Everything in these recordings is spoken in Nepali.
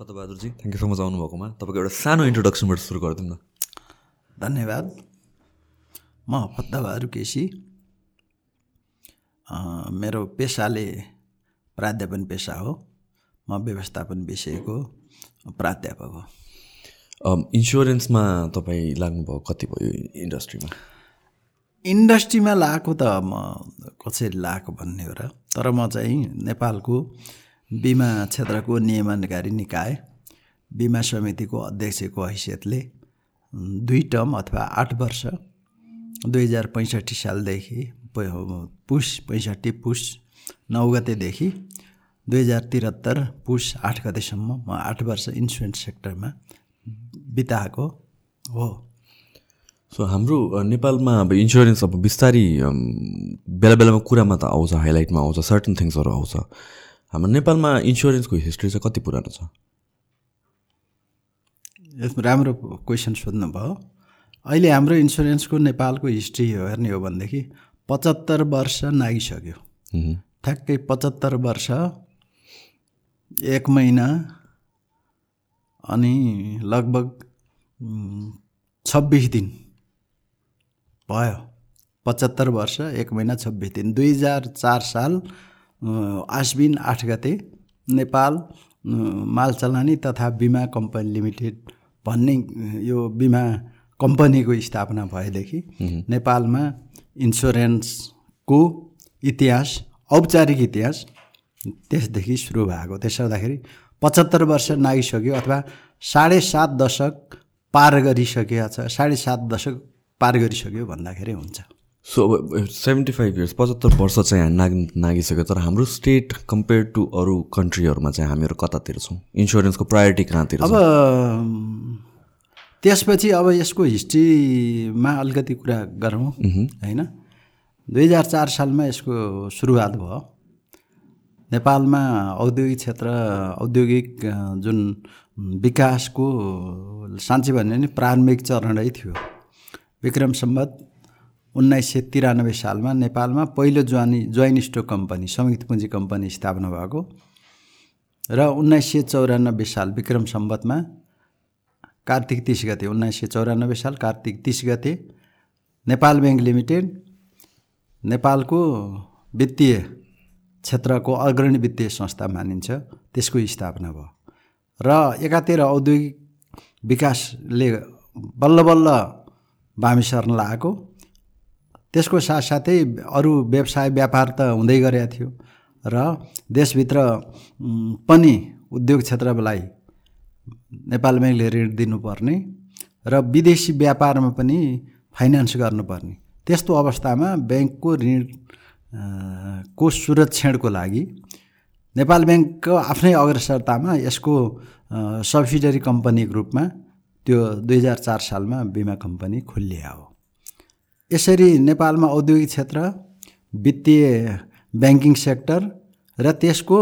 फतबहादुरजी थ्याङ्क यू सो मच आउनुभएकोमा। तपाईँको एउटा सानो इन्ट्रोडक्सनबाट सुरु गरिदिउँ न। धन्यवाद। म फत्ताबहादुर केसी। मेरो पेसाले प्राध्यापन पेसा हो। म व्यवस्थापन विषयको प्राध्यापक हो। इन्सुरेन्समा तपाईँ लाग्नुभयो कति भयो इन्डस्ट्रीमा इन्डस्ट्रीमा लगाएको त म कसरी लगाएको भन्ने हो र तर म चाहिँ नेपालको बिमा क्षेत्रको नियमनकारी निकाय बिमा समितिको अध्यक्षको हैसियतले दुई टर्म अथवा आठ वर्ष दुई हजार पैँसठी सालदेखि प- पुस पैँसठी पुस नौ गतेदेखि दुई हजार त्रिहत्तर पुस आठ गतेसम्म म आठ वर्ष इन्सुरेन्स सेक्टरमा बिताएको हो। सो हाम्रो नेपालमा अब इन्सुरेन्स अब बिस्तारी बेला बेलामा कुरामा त आउँछ हाइलाइटमा आउँछ सर्टन थिङ्सहरू आउँछ। हाम्रो नेपालमा इन्सुरेन्सको हिस्ट्री चाहिँ कति पुरानो छ? यसमा राम्रो क्वेसन सोध्नुभयो। अहिले हाम्रो इन्सुरेन्सको नेपालको हिस्ट्री हेर्ने हो भनेदेखि पचहत्तर वर्ष नागिसक्यो। ठ्याक्कै पचहत्तर वर्ष एक महिना अनि लगभग छब्बिस दिन भयो। पचहत्तर वर्ष एक महिना छब्बिस दिन। दुई हजार चार साल आश्विन आठ गते नेपाल अँ, माल चलानी तथा बिमा कम्पनी लिमिटेड भन्ने यो बिमा कम्पनीको स्थापना भएदेखि नेपालमा इन्सुरेन्सको इतिहास औपचारिक इतिहास त्यसदेखि सुरु भएको। त्यसो हुँदाखेरि पचहत्तर वर्ष नागिसक्यो अथवा साढे सात दशक पार गरिसकेको छ साढे सात दशक पार गरिसक्यो भन्दाखेरि हुन्छ। सो अब सेभेन्टी फाइभ इयर्स पचहत्तर वर्ष चाहिँ हामी नाग नागिसक्यो तर हाम्रो स्टेट कम्पेयर टु अरू कन्ट्रीहरूमा चाहिँ हामीहरू कतातिर छौँ? इन्सुरेन्सको प्रायोरिटी कहाँतिर अब त्यसपछि अब यसको हिस्ट्रीमा अलिकति कुरा गरौँ होइन? दुई हजार चार सालमा यसको सुरुवात भयो। नेपालमा औद्योगिक क्षेत्र औद्योगिक जुन विकासको साँच्चै भन्यो भने प्रारम्भिक चरणै थियो। विक्रम सम्बत उन्नाइस सय तिरानब्बे सालमा नेपालमा पहिलो ज्वानी जोइन स्टोक कम्पनी संयुक्त पुँजी कम्पनी स्थापना भएको र उन्नाइस सय चौरानब्बे साल विक्रम सम्बतमा कार्तिक तिस गते उन्नाइस सय चौरानब्बे साल कार्तिक तिस गते नेपाल ब्याङ्क लिमिटेड नेपालको वित्तीय क्षेत्रको अग्रणी वित्तीय संस्था मानिन्छ त्यसको स्थापना भयो। र एकातिर औद्योगिक विकासले बल्ल बल्ल बामी सर्न लागेको त्यसको साथसाथै अरू व्यवसाय व्यापार त हुँदै गरेको थियो र देशभित्र पनि उद्योग क्षेत्रलाई नेपाल ब्याङ्कले ऋण दिनुपर्ने र विदेशी व्यापारमा पनि फाइनेन्स गर्नुपर्ने। त्यस्तो अवस्थामा ब्याङ्कको ऋण को सुरक्षणको लागि नेपाल ब्याङ्कको आफ्नै अग्रसरतामा यसको सब्सिडरी कम्पनीको रूपमा त्यो दुई हजार चार सालमा बिमा कम्पनी खोलिया हो। यसरी नेपालमा औद्योगिक क्षेत्र वित्तीय ब्याङ्किङ सेक्टर र त्यसको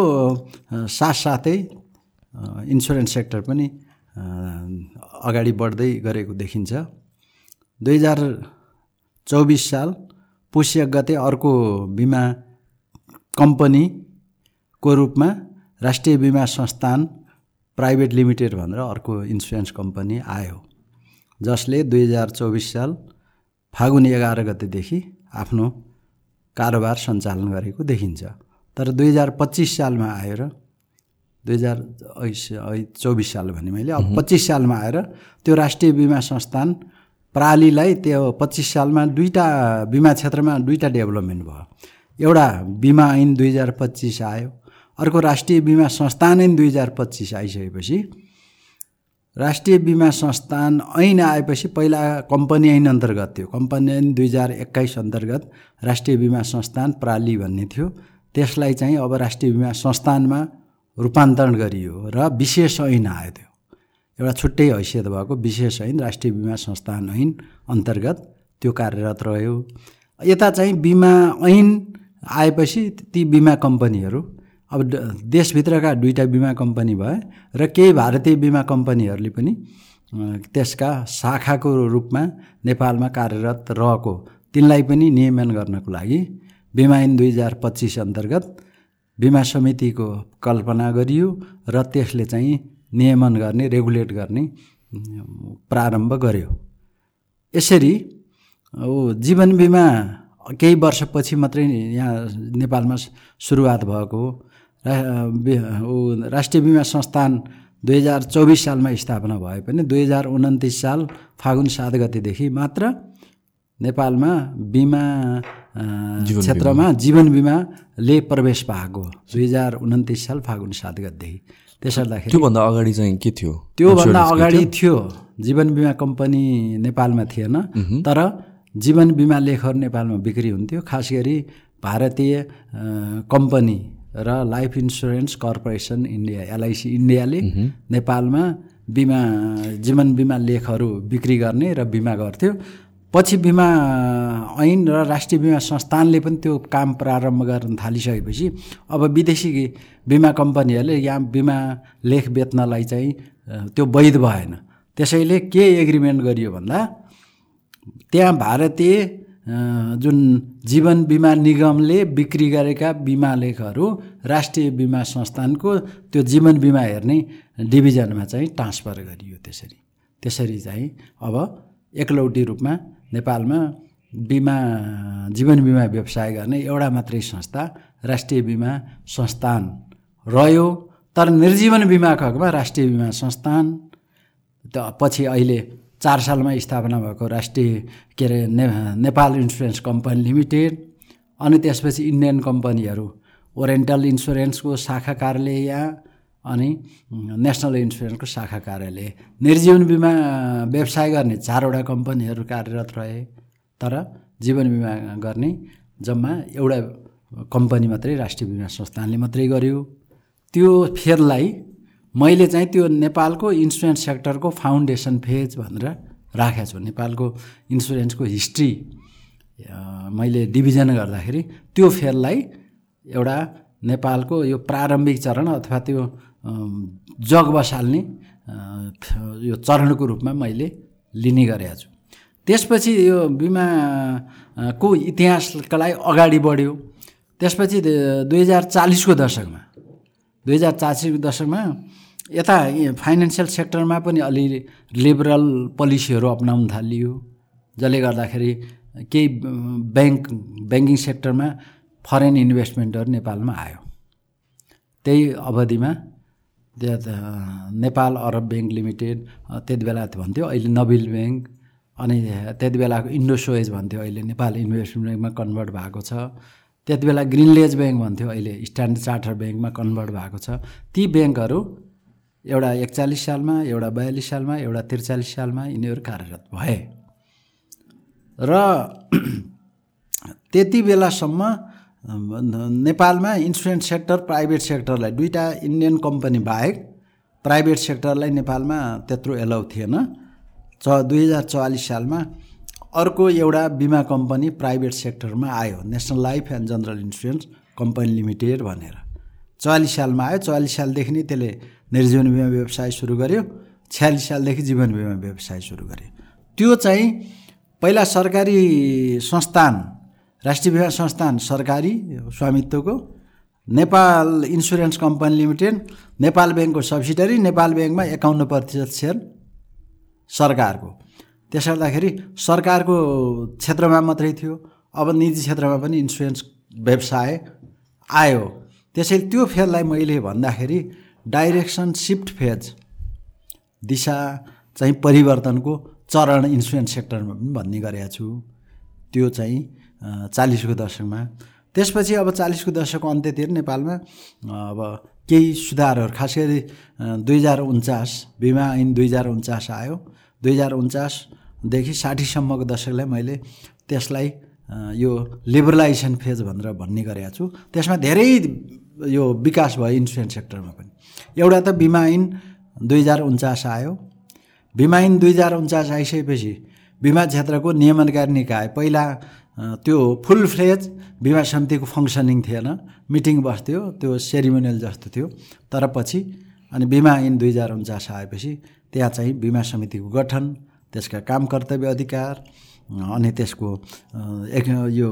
साथसाथै इन्सुरेन्स सेक्टर पनि अगाडि बढ्दै गरेको देखिन्छ। दुई हजार चौबिस साल पुष एक गते अर्को बिमा कम्पनीको रूपमा राष्ट्रिय बिमा संस्थान प्राइभेट लिमिटेड भनेर अर्को इन्सुरेन्स कम्पनी आयो जसले दुई हजार चौबिस साल फागुन एघार गतेदेखि आफ्नो कारोबार सञ्चालन गरेको देखिन्छ। तर दुई हजार पच्चिस सालमा आएर दुई हजार चौबिस साल भने मैले अब पच्चिस सालमा आएर त्यो राष्ट्रिय बिमा संस्थान प्रालीलाई त्यो पच्चिस सालमा दुईवटा बिमा क्षेत्रमा दुईवटा डेभलपमेन्ट भयो। एउटा बिमा ऐन दुई हजार पच्चिस आयो अर्को राष्ट्रिय बिमा संस्थान ऐन दुई हजार पच्चिस आइसकेपछि राष्ट्रिय बिमा संस्थान ऐन आएपछि पहिला कम्पनी ऐन अन्तर्गत थियो। कम्पनी ऐन दुई हजार एक्काइस अन्तर्गत राष्ट्रिय बिमा संस्थान प्राली भन्ने थियो। त्यसलाई चाहिँ अब राष्ट्रिय बिमा संस्थानमा रूपान्तरण गरियो र विशेष ऐन आयो त्यो। एउटा छुट्टै हैसियत भएको विशेष ऐन राष्ट्रिय बिमा संस्थान ऐन अन्तर्गत त्यो कार्यरत रह्यो। यता चाहिँ बिमा ऐन आएपछि ती बिमा कम्पनीहरू अब देशभित्रका दुईवटा बिमा कम्पनी भए र केही भारतीय बिमा कम्पनीहरूले पनि त्यसका शाखाको रूपमा नेपालमा कार्यरत रहेको तिनलाई पनि नियमन गर्नको लागि बिमा ऐन दुई हजार पच्चिस अन्तर्गत बिमा समितिको कल्पना गरियो र त्यसले चाहिँ नियमन गर्ने रेगुलेट गर्ने प्रारम्भ गर्यो। यसरी जीवन बिमा केही वर्षपछि मात्रै यहाँ नेपालमा सुरुवात भएको हो राष्ट्रिय बिमा संस्थान दुई हजार चौबिस सालमा स्थापना भए पनि दुई हजार उन्तिस साल फागुन सात गतेदेखि मात्र नेपालमा बिमा क्षेत्रमा जीवन बिमाले प्रवेश पाएको दुई हजार उन्तिस साल फागुन सात गतेदेखि। त्यसो गर्दाखेरि त्योभन्दा अगाडि चाहिँ के थियो? त्योभन्दा अगाडि थियो? जीवन बिमा कम्पनी नेपालमा थिएन तर जीवन बिमा लेखहरू नेपालमा बिक्री हुन्थ्यो। खास गरी भारतीय कम्पनी र life insurance corporation India LIC इन्डियाले नेपालमा बिमा जीवन बिमा लेखहरू बिक्री गर्ने र बिमा गर्थ्यो। पछि बिमा ऐन र राष्ट्रिय बिमा संस्थानले पनि त्यो काम प्रारम्भ गर्न थालिसकेपछि अब विदेशी बिमा कम्पनीहरूले यहाँ बिमा लेख बेच्नलाई चाहिँ त्यो वैध भएन। त्यसैले के एग्रिमेन्ट गरियो भन्दा त्यहाँ भारतीय जुन जीवन बिमा निगमले बिक्री गरेका बिमा लेखहरू राष्ट्रिय बिमा संस्थानको त्यो जीवन बिमा हेर्ने डिभिजनमा चाहिँ ट्रान्सफर गरियो त्यसरी। त्यसरी चाहिँ अब एकलौटी रूपमा नेपालमा बिमा जीवन बिमा व्यवसाय गर्ने एउटा मात्रै संस्था राष्ट्रिय बिमा संस्थान रह्यो। तर निर्जीवन बिमाको हकमा राष्ट्रिय बिमा संस्थान त पछि अहिले चार सालमा स्थापना भएको राष्ट्रिय के अरे ने नेपाल इन्सुरेन्स कम्पनी लिमिटेड अनि त्यसपछि इन्डियन कम्पनीहरू ओरेन्टल इन्सुरेन्सको शाखा कार्यालय यहाँ अनि नेसनल इन्सुरेन्सको शाखा कार्यालय। निर्जीवन बिमा व्यवसाय गर्ने चारवटा कम्पनीहरू कार्यरत रहे तर जीवन बिमा गर्ने जम्मा एउटा कम्पनी मात्रै राष्ट्रिय बिमा संस्थानले मात्रै गर्यो। त्यो फेरलाई मैले चाहिँ त्यो नेपालको इन्सुरेन्स सेक्टरको फाउन्डेसन फेज भनेर राखेको छु। नेपालको इन्सुरेन्सको हिस्ट्री मैले डिभिजन गर्दाखेरि त्यो फेरलाई एउटा नेपालको यो प्रारम्भिक चरण अथवा त्यो जग बसाल्ने यो चरणको रूपमा मैले लिने गरेको छु। त्यसपछि यो बिमाको इतिहासका लागि अगाडि बढ्यो त्यसपछि दुई हजार चालिसको दशकमा दुई हजार चालिसको दशकमा यता फाइनेन्सियल सेक्टरमा पनि अलि लिबरल पोलिसीहरू अप्नाउन थालियो जसले गर्दाखेरि केही ब्याङ्क ब्याङ्किङ सेक्टरमा फरेन इन्भेस्टमेन्टहरू नेपालमा आयो। त्यही अवधिमा नेपाल अरब ब्याङ्क लिमिटेड त्यति बेला भन्थ्यो अहिले नबिल ब्याङ्क अनि त्यति बेलाको इन्डोसोएज भन्थ्यो अहिले नेपाल इन्भेस्टमेन्ट ब्याङ्कमा कन्भर्ट भएको छ। त्यति बेला ग्रिनलेज ब्याङ्क भन्थ्यो अहिले स्ट्यान्डर्ड चार्टर ब्याङ्कमा कन्भर्ट भएको छ। ती ब्याङ्कहरू एउटा एकचालिस सालमा एउटा बयालिस सालमा एउटा त्रिचालिस सालमा यिनीहरू कार्यरत भए। र त्यति बेलासम्म नेपालमा इन्सुरेन्स सेक्टर प्राइभेट सेक्टरलाई दुईवटा इन्डियन कम्पनी बाहेक प्राइभेट सेक्टरलाई नेपालमा त्यत्रो एलाउ थिएन। च दुई हजार चौवालिस सालमा अर्को एउटा बिमा कम्पनी प्राइभेट सेक्टरमा आयो national life and general insurance company limited भनेर। चौवालिस सालमा आयो चौवालिस सालदेखि नै त्यसले निर्जीवन बिमा व्यवसाय सुरु गर्यो छ्यालिस सालदेखि जीवन बिमा व्यवसाय सुरु गर्यो। त्यो चाहिँ पहिला सरकारी संस्थान राष्ट्रिय बिमा संस्थान सरकारी स्वामित्वको Nepal insurance company limited Nepal ब्याङ्कको सब्सिडरी नेपाल ब्याङ्कमा एकाउन्न प्रतिशत सेयर सरकारको। त्यसले गर्दाखेरि सरकारको क्षेत्रमा मात्रै थियो। अब निजी क्षेत्रमा पनि इन्सुरेन्स व्यवसाय आयो। त्यसैले त्यो फेजलाई मैले भन्दाखेरि डाइरेक्सन सिफ्ट फेज दिशा चाहिँ परिवर्तनको चरण इन्सुरेन्स सेक्टरमा पनि भन्ने गरेको छु। त्यो चाहिँ चालिसको दशकमा। त्यसपछि अब चालिसको दशकको अन्त्यतिर नेपालमा अब केही सुधारहरू खास गरी दुई हजार उन्चास बिमा ऐन दुई हजार उन्चास आयो। दुई हजार उन्चासदेखि साठीसम्मको दशकलाई मैले त्यसलाई यो लिबरलाइजेसन फेज भनेर भन्ने गरेको छु। त्यसमा धेरै यो विकास भयो इन्सुरेन्स सेक्टरमा पनि। एउटा त बिमा ऐन दुई हजार उन्चास आयो। बिमा ऐन दुई हजार उन्चास आइसकेपछि बिमा क्षेत्रको नियमनकारी निकाय पहिला त्यो फुल फ्लेज बिमा समितिको फङ्सनिङ थिएन। मिटिङ बस्थ्यो त्यो सेरिमोनियल जस्तो थियो। तर पछि अनि बिमा ऐन दुई हजार उन्चास आएपछि त्यहाँ चाहिँ बिमा समितिको गठन त्यसका काम कर्तव्य अधिकार अनि त्यसको एक यो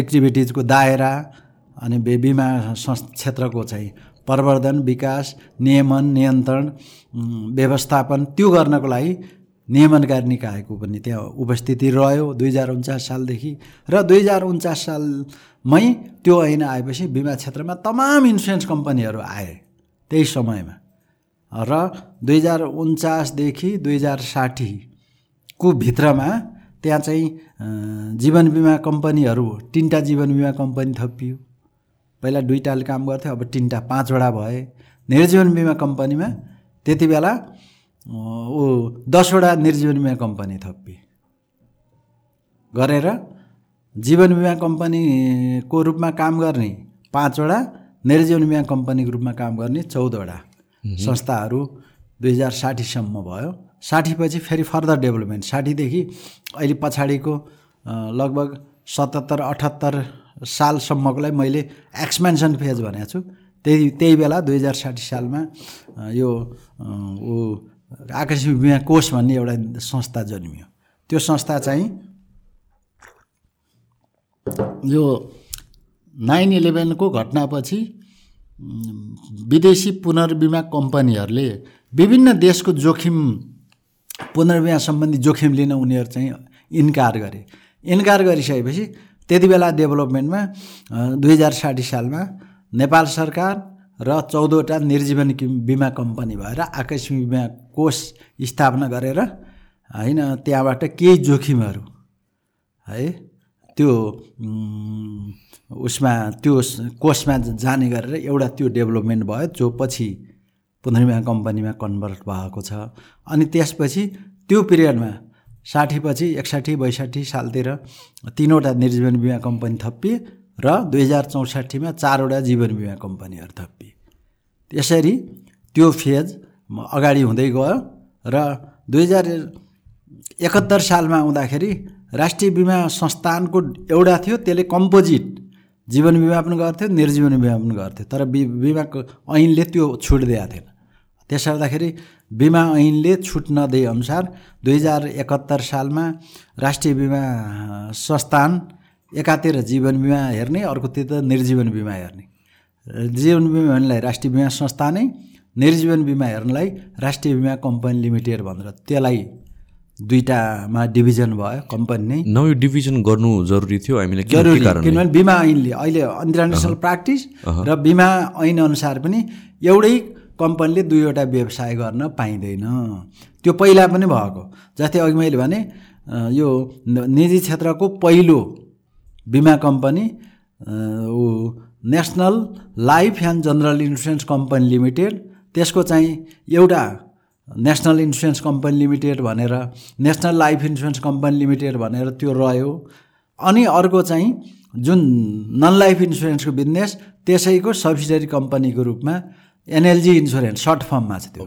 एक्टिभिटिजको दायरा अनि बिमा क्षेत्रको चाहिँ प्रवर्धन विकास नियमन नियन्त्रण व्यवस्थापन त्यो गर्नको लागि नियमनकारी निकायको पनि त्यहाँ उपस्थिति रह्यो दुई हजार उन्चास सालदेखि र दुई हजार उन्चास सालमै त्यो ऐन आएपछि बिमा क्षेत्रमा तमाम इन्सुरेन्स कम्पनीहरू आए त्यही समयमा। र दुई हजार उन्चासदेखि दुई हजार साठीको भित्रमा त्यहाँ चाहिँ जीवन बिमा कम्पनीहरू तिनवटा जीवन बिमा कम्पनी थपियो। पहिला दुईवटाले काम गर्थ्यो अब तिनवटा पाँचवटा भए। निर्जीवन बिमा कम्पनीमा त्यति बेला ऊ दसवटा निर्जीवन बिमा कम्पनी थपिए गरेर जीवन बिमा कम्पनीको रूपमा काम गर्ने पाँचवटा निर्जीवन बिमा कम्पनीको रूपमा काम गर्ने चौधवटा। संस्थाहरू दुई हजार साठीसम्म भयो। साठीपछि फेरि फर्दर डेभलपमेन्ट। साठीदेखि अहिले पछाडिको लगभग सतहत्तर अठहत्तर सालसम्मकोलाई मैले एक्सपेन्सन फेज भनेको छु। त्यही त्यही बेला दुई हजार साठी सालमा यो ऊ आकस्मिक बिमा कोष भन्ने एउटा संस्था जन्मियो। त्यो संस्था चाहिँ यो नाइन इलेभेनको घटनापछि विदेशी पुनर्बिमा कम्पनीहरूले विभिन्न देशको जोखिम पुनर्बिमा सम्बन्धी जोखिम लिन उनीहरू चाहिँ इन्कार गरे। इन्कार गरिसकेपछि त्यति बेला डेभलपमेन्टमा दुई हजार साठी सालमा नेपाल सरकार र चौधवटा निर्जीवन बिमा कम्पनी भएर आकस्मिक बिमा कोष स्थापना गरेर होइन त्यहाँबाट केही जोखिमहरू है त्यो उसमा त्यो कोषमा जाने गरेर एउटा त्यो डेभलपमेन्ट भयो जो पछि पुनर्बिमा कम्पनीमा कन्भर्ट भएको छ। अनि त्यसपछि त्यो पिरियडमा साठीपछि एकसाठी बैसाठी सालतिर तिनवटा निर्जीवन बिमा कम्पनी थपिए र दुई हजार चौसाठीमा चारवटा जीवन बिमा कम्पनीहरू थपिए यसरी त्यो फेज अगाडि हुँदै गयो र दुई हजार एकहत्तर सालमा आउँदाखेरि राष्ट्रिय बिमा संस्थानको एउटा थियो त्यसले कम्पोजिट जीवन बिमा पनि गर्थ्यो निर्जीवन बिमा पनि गर्थ्यो। तर बि बिमाको ऐनले त्यो छुट दिएको थिएन। त्यसो गर्दाखेरि बिमा ऐनले छुट नदिए अनुसार दुई हजार एकहत्तर सालमा राष्ट्रिय बिमा संस्थान एकातिर जीवन बिमा हेर्ने अर्कोतिर निर्जीवन बिमा हेर्ने। जीवन बिमा हेर्नेलाई राष्ट्रिय बिमा संस्थानै निर्जीवन बिमा हेर्नलाई राष्ट्रिय बिमा कम्पनी लिमिटेड भनेर त्यसलाई दुईवटामा डिभिजन भयो कम्पनी नै न यो डिभिजन गर्नु जरुरी थियो हामीले किनभने बिमा ऐनले अहिले इन्टरनेसनल प्र्याक्टिस र बिमा ऐन अनुसार पनि एउटै कम्पनीले दुईवटा व्यवसाय गर्न पाइँदैन। त्यो पहिला पनि भएको। जस्तै अघि मैले भने यो निजी क्षेत्रको पहिलो बिमा कम्पनी ऊ National Life and General Insurance Company Limited त्यसको चाहिँ एउटा नेसनल इन्सुरेन्स कम्पनी लिमिटेड भनेर National Life Insurance Company Limited भनेर त्यो रह्यो। अनि अर्को चाहिँ जुन नन लाइफ इन्सुरेन्सको बिजनेस त्यसैको सब्सिडरी कम्पनीको रूपमा एनएलजी इन्सुरेन्स सर्ट फर्ममा छ त्यो।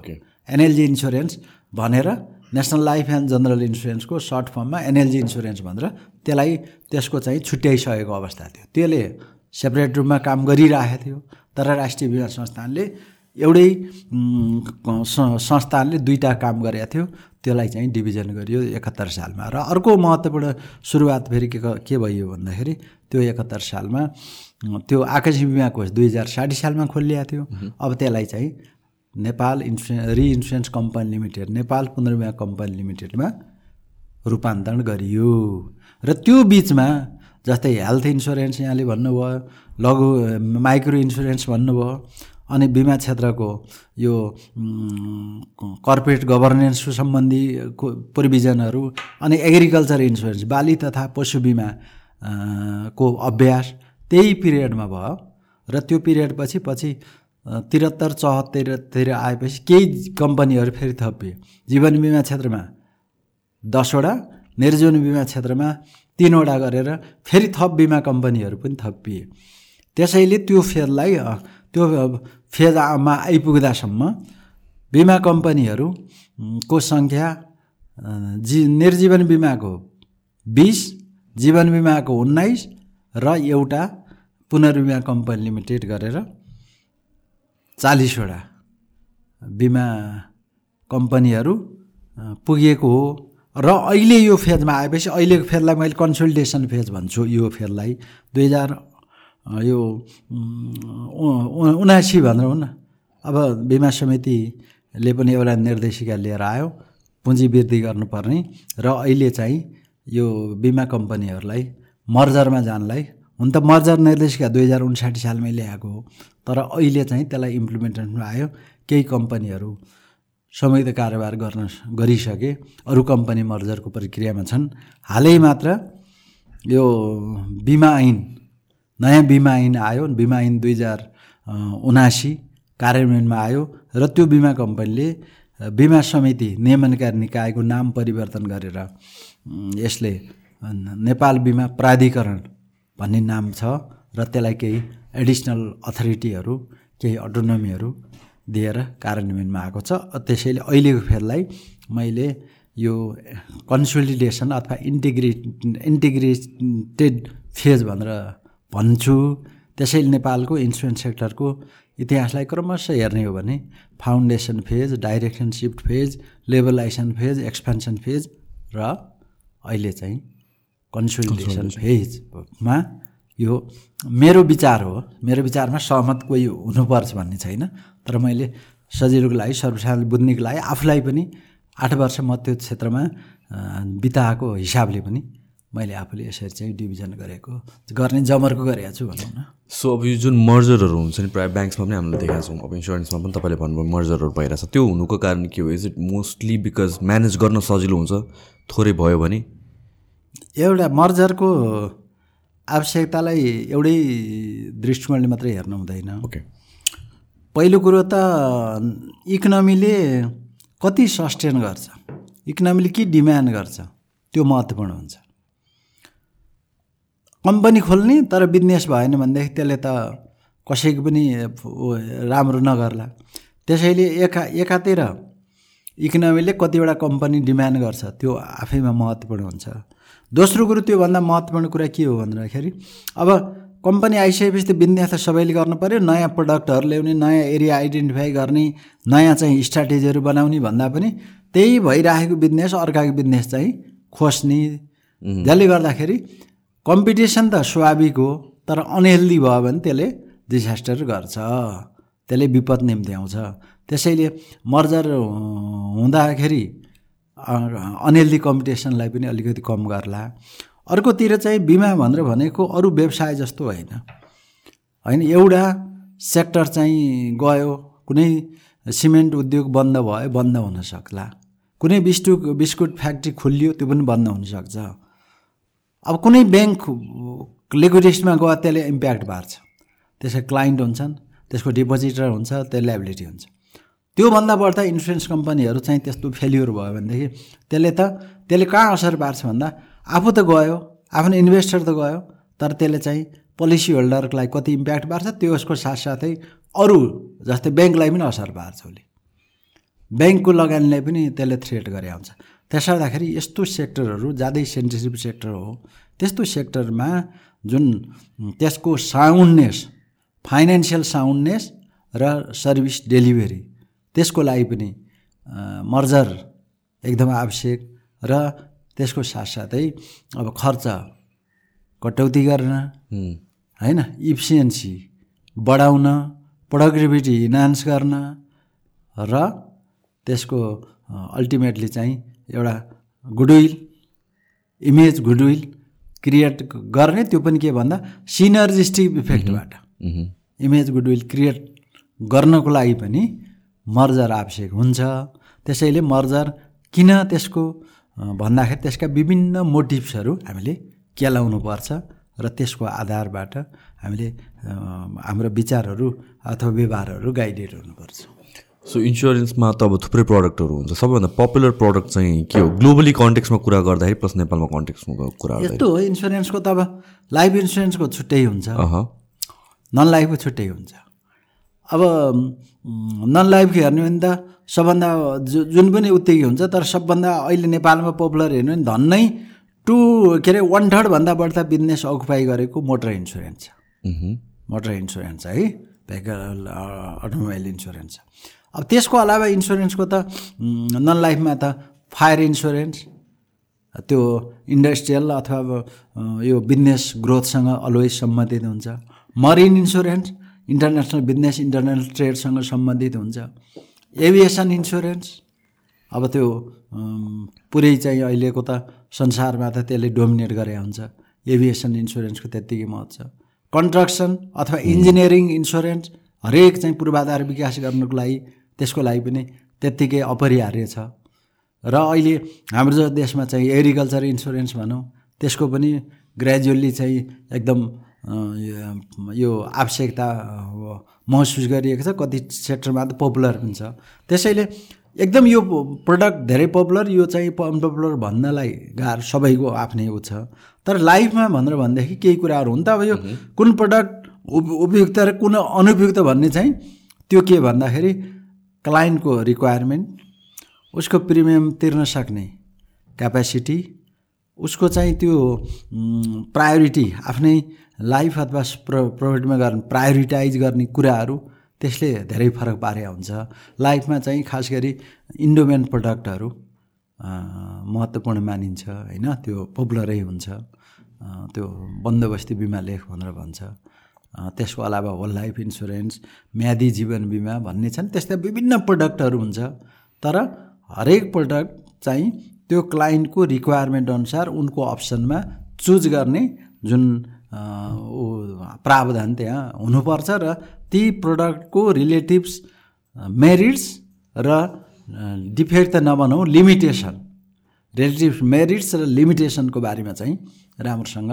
एनएलजी इन्सुरेन्स भनेर नेसनल लाइफ एन्ड जनरल इन्सुरेन्सको सर्ट फर्ममा एनएलजी इन्सुरेन्स भनेर त्यसलाई त्यसको चाहिँ छुट्याइसकेको अवस्था थियो। त्यसले सेपरेट रूपमा काम गरिरहेको थियो। तर राष्ट्रिय बिमा संस्थानले एउटै संस्थानले दुईवटा काम गरेको थियो। त्यसलाई चाहिँ डिभिजन गरियो एकहत्तर सालमा। र अर्को महत्त्वपूर्ण सुरुवात फेरि के के भयो भन्दाखेरि त्यो एकहत्तर सालमा त्यो आकस्मिक बिमा कोष दुई हजार साठी सालमा खोलिएको थियो। अब त्यसलाई चाहिँ Nepal insurance reinsurance company limited Nepal पुनर्बिमा company लिमिटेडमा रूपान्तरण गरियो। र त्यो बिचमा जस्तै हेल्थ इन्सुरेन्स यहाँले भन्नुभयो लघु माइक्रो इन्सुरेन्स भन्नुभयो अनि बिमा क्षेत्रको यो कर्पोरेट गभर्नेन्स सम्बन्धी प्रोभिजनहरू अनि एग्रिकल्चर इन्सुरेन्स बाली तथा पशु बिमा को अभ्यास त्यही पिरियडमा भयो। र त्यो पिरियडपछि पछि त्रिहत्तर चौहत्तरतिर आएपछि केही कम्पनीहरू फेरि थपिए। जीवन बिमा क्षेत्रमा दसवटा निर्जीवन बिमा क्षेत्रमा तिनवटा गरेर फेरि थप बिमा कम्पनीहरू पनि थपिए। त्यसैले त्यो फेजलाई त्यो फेजमा आइपुग्दासम्म बिमा कम्पनीहरूको सङ्ख्या जी निर्जीवन बिमाको बिस जीवन बिमाको उन्नाइस र एउटा पुनर्बिमा कम्पनी लिमिटेड गरेर चालिसवटा बिमा कम्पनीहरू पुगेको हो। र अहिले यो फेजमा आएपछि अहिलेको फेजलाई मैले कन्सल्टेसन फेज भन्छु। यो फेजलाई दुई हजार यो उनासी भनेर हुन् न। अब बिमा समितिले पनि एउटा निर्देशिका लिएर आयो पुँजी वृद्धि गर्नुपर्ने र अहिले चाहिँ यो बिमा कम्पनीहरूलाई मर्जरमा जानलाई हुन त मर्जर निर्देशिका दुई हजार उन्साठी सालमै ल्याएको हो तर अहिले चाहिँ त्यसलाई इम्प्लिमेन्टेसनमा आयो केही कम्पनीहरू संयुक्त कारोबार गर्न गरिसके अरू कम्पनी मर्जरको प्रक्रियामा छन्। हालै मात्र यो बिमा ऐन नयाँ बिमा ऐन आयो बिमा ऐन दुई हजार उनासी कार्यान्वयनमा आयो र त्यो बिमा कम्पनीले बिमा समिति नियमनकारी निकायको नाम परिवर्तन गरेर यसले नेपाल बिमा प्राधिकरण भन्ने नाम छ र त्यसलाई केही एडिसनल अथोरिटीहरू केही अटोनोमीहरू दिएर कार्यान्वयनमा आएको छ। त्यसैले अहिलेको फेरलाई मैले यो कन्सोलिडेसन अथवा इन्टिग्रेट इन्टिग्रेटेड फेज भनेर भन्छु। त्यसैले नेपालको इन्सुरेन्स सेक्टरको इतिहासलाई क्रमशः हेर्ने हो भने foundation phase direction shift phase liberalization phase expansion phase र अहिले चाहिँ कन्सोलिडेसन फेजमा यो मेरो विचार हो। मेरो विचारमा सहमत कोही हुनुपर्छ भन्ने छैन। तर मैले सजिलोको लागि सर्वसाधारण बुझ्नेको लागि आफूलाई पनि आठ वर्ष म त्यो क्षेत्रमा बिताएको हिसाबले पनि मैले आफूले यसरी चाहिँ डिभिजन गरेको गर्ने जमर्को गरेको छु भनौँ न। सो अब यो जुन मर्जरहरू हुन्छ नि प्रायः ब्याङ्क्समा पनि हामीले देखाएको छौँ अब इन्सुरेन्समा पनि तपाईँले भन्नुभयो मर्जरहरू भइरहेछ। त्यो हुनुको कारण के हो? Is it mostly because manage गर्न सजिलो हुन्छ? थोरै भयो भने? एउटा मर्जरको आवश्यकतालाई एउटै दृष्टिकोणले मात्रै हेर्नु हुँदैन। ओके पहिलो कुरो त इकोनोमीले कति सस्टेन गर्छ इकोनोमीले के डिमान्ड गर्छ त्यो महत्त्वपूर्ण हुन्छ। कम्पनी खोल्ने तर बिजनेस भएन भनेदेखि त्यसले त कसैको पनि राम्रो नगर्ला। त्यसैले एका एकातिर इकोनोमीले कतिवटा कम्पनी डिमान्ड गर्छ त्यो आफैमा महत्त्वपूर्ण हुन्छ। दोस्रो कुरो त्योभन्दा महत्त्वपूर्ण कुरा के हो भन्दाखेरि अब कम्पनी आइसकेपछि त बिजनेस त सबैले गर्नु पऱ्यो नयाँ प्रडक्टहरू ल्याउने नयाँ एरिया आइडेन्टिफाई गर्ने नयाँ चाहिँ स्ट्राटेजीहरू बनाउने भन्दा पनि त्यही भइरहेको बिजनेस अर्काको बिजनेस चाहिँ खोज्ने। जसले गर्दाखेरि कम्पिटिसन त स्वाभाविक हो तर अनहेल्दी भयो भने त्यसले डिसास्टर गर्छ। त्यसले विपद निम्ति आउँछ त्यसैले मर्जर हुँदाखेरि अनहेल्दी कम्पिटिसनलाई पनि अलिकति कम गर्ला। अर्कोतिर चाहिँ बिमा भनेर भनेको अरू व्यवसाय जस्तो होइन। होइन एउटा सेक्टर चाहिँ गयो कुनै सिमेन्ट उद्योग बन्द भयो बन्द हुन सक्ला। कुनै बिस्कुट बिस्कुट फ्याक्ट्री खोलियो त्यो पनि बन्द हुनसक्छ अब कुनै ब्याङ्क लिक्विडेसनमा गयो त्यसले इम्प्याक्ट पार्छ। त्यसको क्लाइन्ट हुन्छन् त्यसको डिपोजिटर हुन्छ त्यो लाइबिलिटी हुन्छ। त्योभन्दा बढ्दा इन्सुरेन्स कम्पनीहरू चाहिँ त्यस्तो फेल्युर भयो भनेदेखि त्यसले त त्यसले कहाँ असर पार्छ भन्दा आफू त गयो आफ्नो इन्भेस्टर त गयो तर त्यसले चाहिँ पोलिसी होल्डरलाई कति इम्प्याक्ट पार्छ त्यसको साथसाथै अरू जस्तै ब्याङ्कलाई पनि असर पार्छ उसले। ब्याङ्कको लगानीलाई पनि त्यसले थ्रेट गरे हुन्छ। त्यसो गर्दाखेरि यस्तो सेक्टरहरू ज्यादै सेन्सिटिभ सेक्टर हो त्यस्तो सेक्टरमा जुन त्यसको साउन्डनेस फाइनेन्सियल साउन्डनेस र सर्भिस डेलिभरी त्यसको लागि पनि मर्जर एकदम आवश्यक र त्यसको साथसाथै अब खर्च कटौती गर्न होइन इफिसियन्सी बढाउन प्रोडक्टिभिटी इन्हान्स गर्न र त्यसको अल्टिमेटली चाहिँ एउटा गुडविल इमेज गुडविल क्रिएट गर्ने त्यो पनि के भन्दा सिनर्जिस्टिक इफेक्टबाट इमेज गुडविल क्रिएट गर्नको लागि पनि मर्जर आवश्यक हुन्छ। त्यसैले मर्जर किन त्यसको भन्दाखेरि त्यसका विभिन्न मोटिभ्सहरू हामीले केलाउनु पर्छ र त्यसको आधारबाट हामीले हाम्रो विचारहरू अथवा व्यवहारहरू गाइडेड हुनुपर्छ। सो इन्सुरेन्समा त अब थुप्रै प्रडक्टहरू हुन्छ। सबैभन्दा पपुलर प्रडक्ट चाहिँ के हो? ग्लोबली कन्टेक्समा कुरा गर्दाखेरि प्लस नेपालमा कन्टेक्समा कुरा यस्तो हो इन्सुरेन्सको त अब लाइफ इन्सुरेन्सको छुट्टै हुन्छ। नन लाइफको छुट्टै हुन्छ। अब नन लाइफको हेर्ने भने त सबभन्दा जु जुन पनि उत्तिकै हुन्छ तर सबभन्दा अहिले नेपालमा पपुलर हेर्नु भने धन्नै टु के अरे वान थर्डभन्दा बढ्ता बिजनेस अकुपाई गरेको मोटर इन्सुरेन्स छ। मोटर इन्सुरेन्स है भेहिकल अटोमोबाइल इन्सुरेन्स छ। अब त्यसको अलावा इन्सुरेन्सको त नन लाइफमा त फायर इन्सुरेन्स त्यो इन्डस्ट्रियल अथवा यो बिजनेस ग्रोथसँग अलवेज सम्बन्धित हुन्छ। Marine insurance international business international ट्रेडसँग सम्बन्धित हुन्छ। एभिएसन इन्सुरेन्स अब त्यो पुरै चाहिँ अहिलेको त संसारमा त त्यसले डोमिनेट गरे हुन्छ। एभिएसन इन्सुरेन्सको त्यत्तिकै महत्त्व छ। कन्स्ट्रक्सन अथवा इन्जिनियरिङ इन्सुरेन्स हरेक चाहिँ पूर्वाधार विकास गर्नुको लागि त्यसको लागि पनि त्यत्तिकै अपरिहार्य छ। र अहिले हाम्रो जो देशमा चाहिँ एग्रिकल्चर इन्सुरेन्स भनौँ त्यसको पनि ग्रेजुअल्ली चाहिँ एकदम यो- आवश्यकता महसुस गरिएको छ। कति सेक्टरमा त पपुलर पनि छ त्यसैले एकदम यो प्रडक्ट धेरै पपुलर यो चाहिँ अनपपुलर भन्नलाई गाह्रो सबैको आफ्नै ऊ छ। तर लाइफमा भनेर भनेदेखि केही कुराहरू हुन् त अब यो कुन प्रडक्ट उप उपयुक्त र कुन अनुपयुक्त भन्ने चाहिँ त्यो के भन्दाखेरि क्लाइन्टको रिक्वायरमेन्ट उसको प्रिमियम तिर्न सक्ने क्यापेसिटी उसको चाहिँ त्यो प्रायोरिटी आफ्नै लाइफ अथवा प्र प्रोफिटमा गर्ने प्रायोरिटाइज गर्ने कुराहरू त्यसले धेरै फरक पारे हुन्छ। लाइफमा चाहिँ खास गरी इन्डोमेन प्रडक्टहरू महत्त्वपूर्ण मानिन्छ होइन? त्यो पपुलरै हुन्छ। त्यो बन्दोबस्ती बिमा लेख भनेर भन्छ। त्यसको अलावा होल लाइफ इन्सुरेन्स म्यादी जीवन बिमा भन्ने छन् त्यस्तै विभिन्न प्रडक्टहरू हुन्छ। तर हरेक प्रडक्ट चाहिँ त्यो क्लाइन्टको रिक्वायरमेन्ट अनुसार उनको अप्सनमा चुज गर्ने जुन प्रावधान त्यहाँ हुनुपर्छ र ती प्रडक्टको रिलेटिभ्स मेरिट्स र डिफेक्ट त नभनौँ लिमिटेसन। रिलेटिभ मेरिट्स र लिमिटेसनको बारेमा चाहिँ राम्रोसँग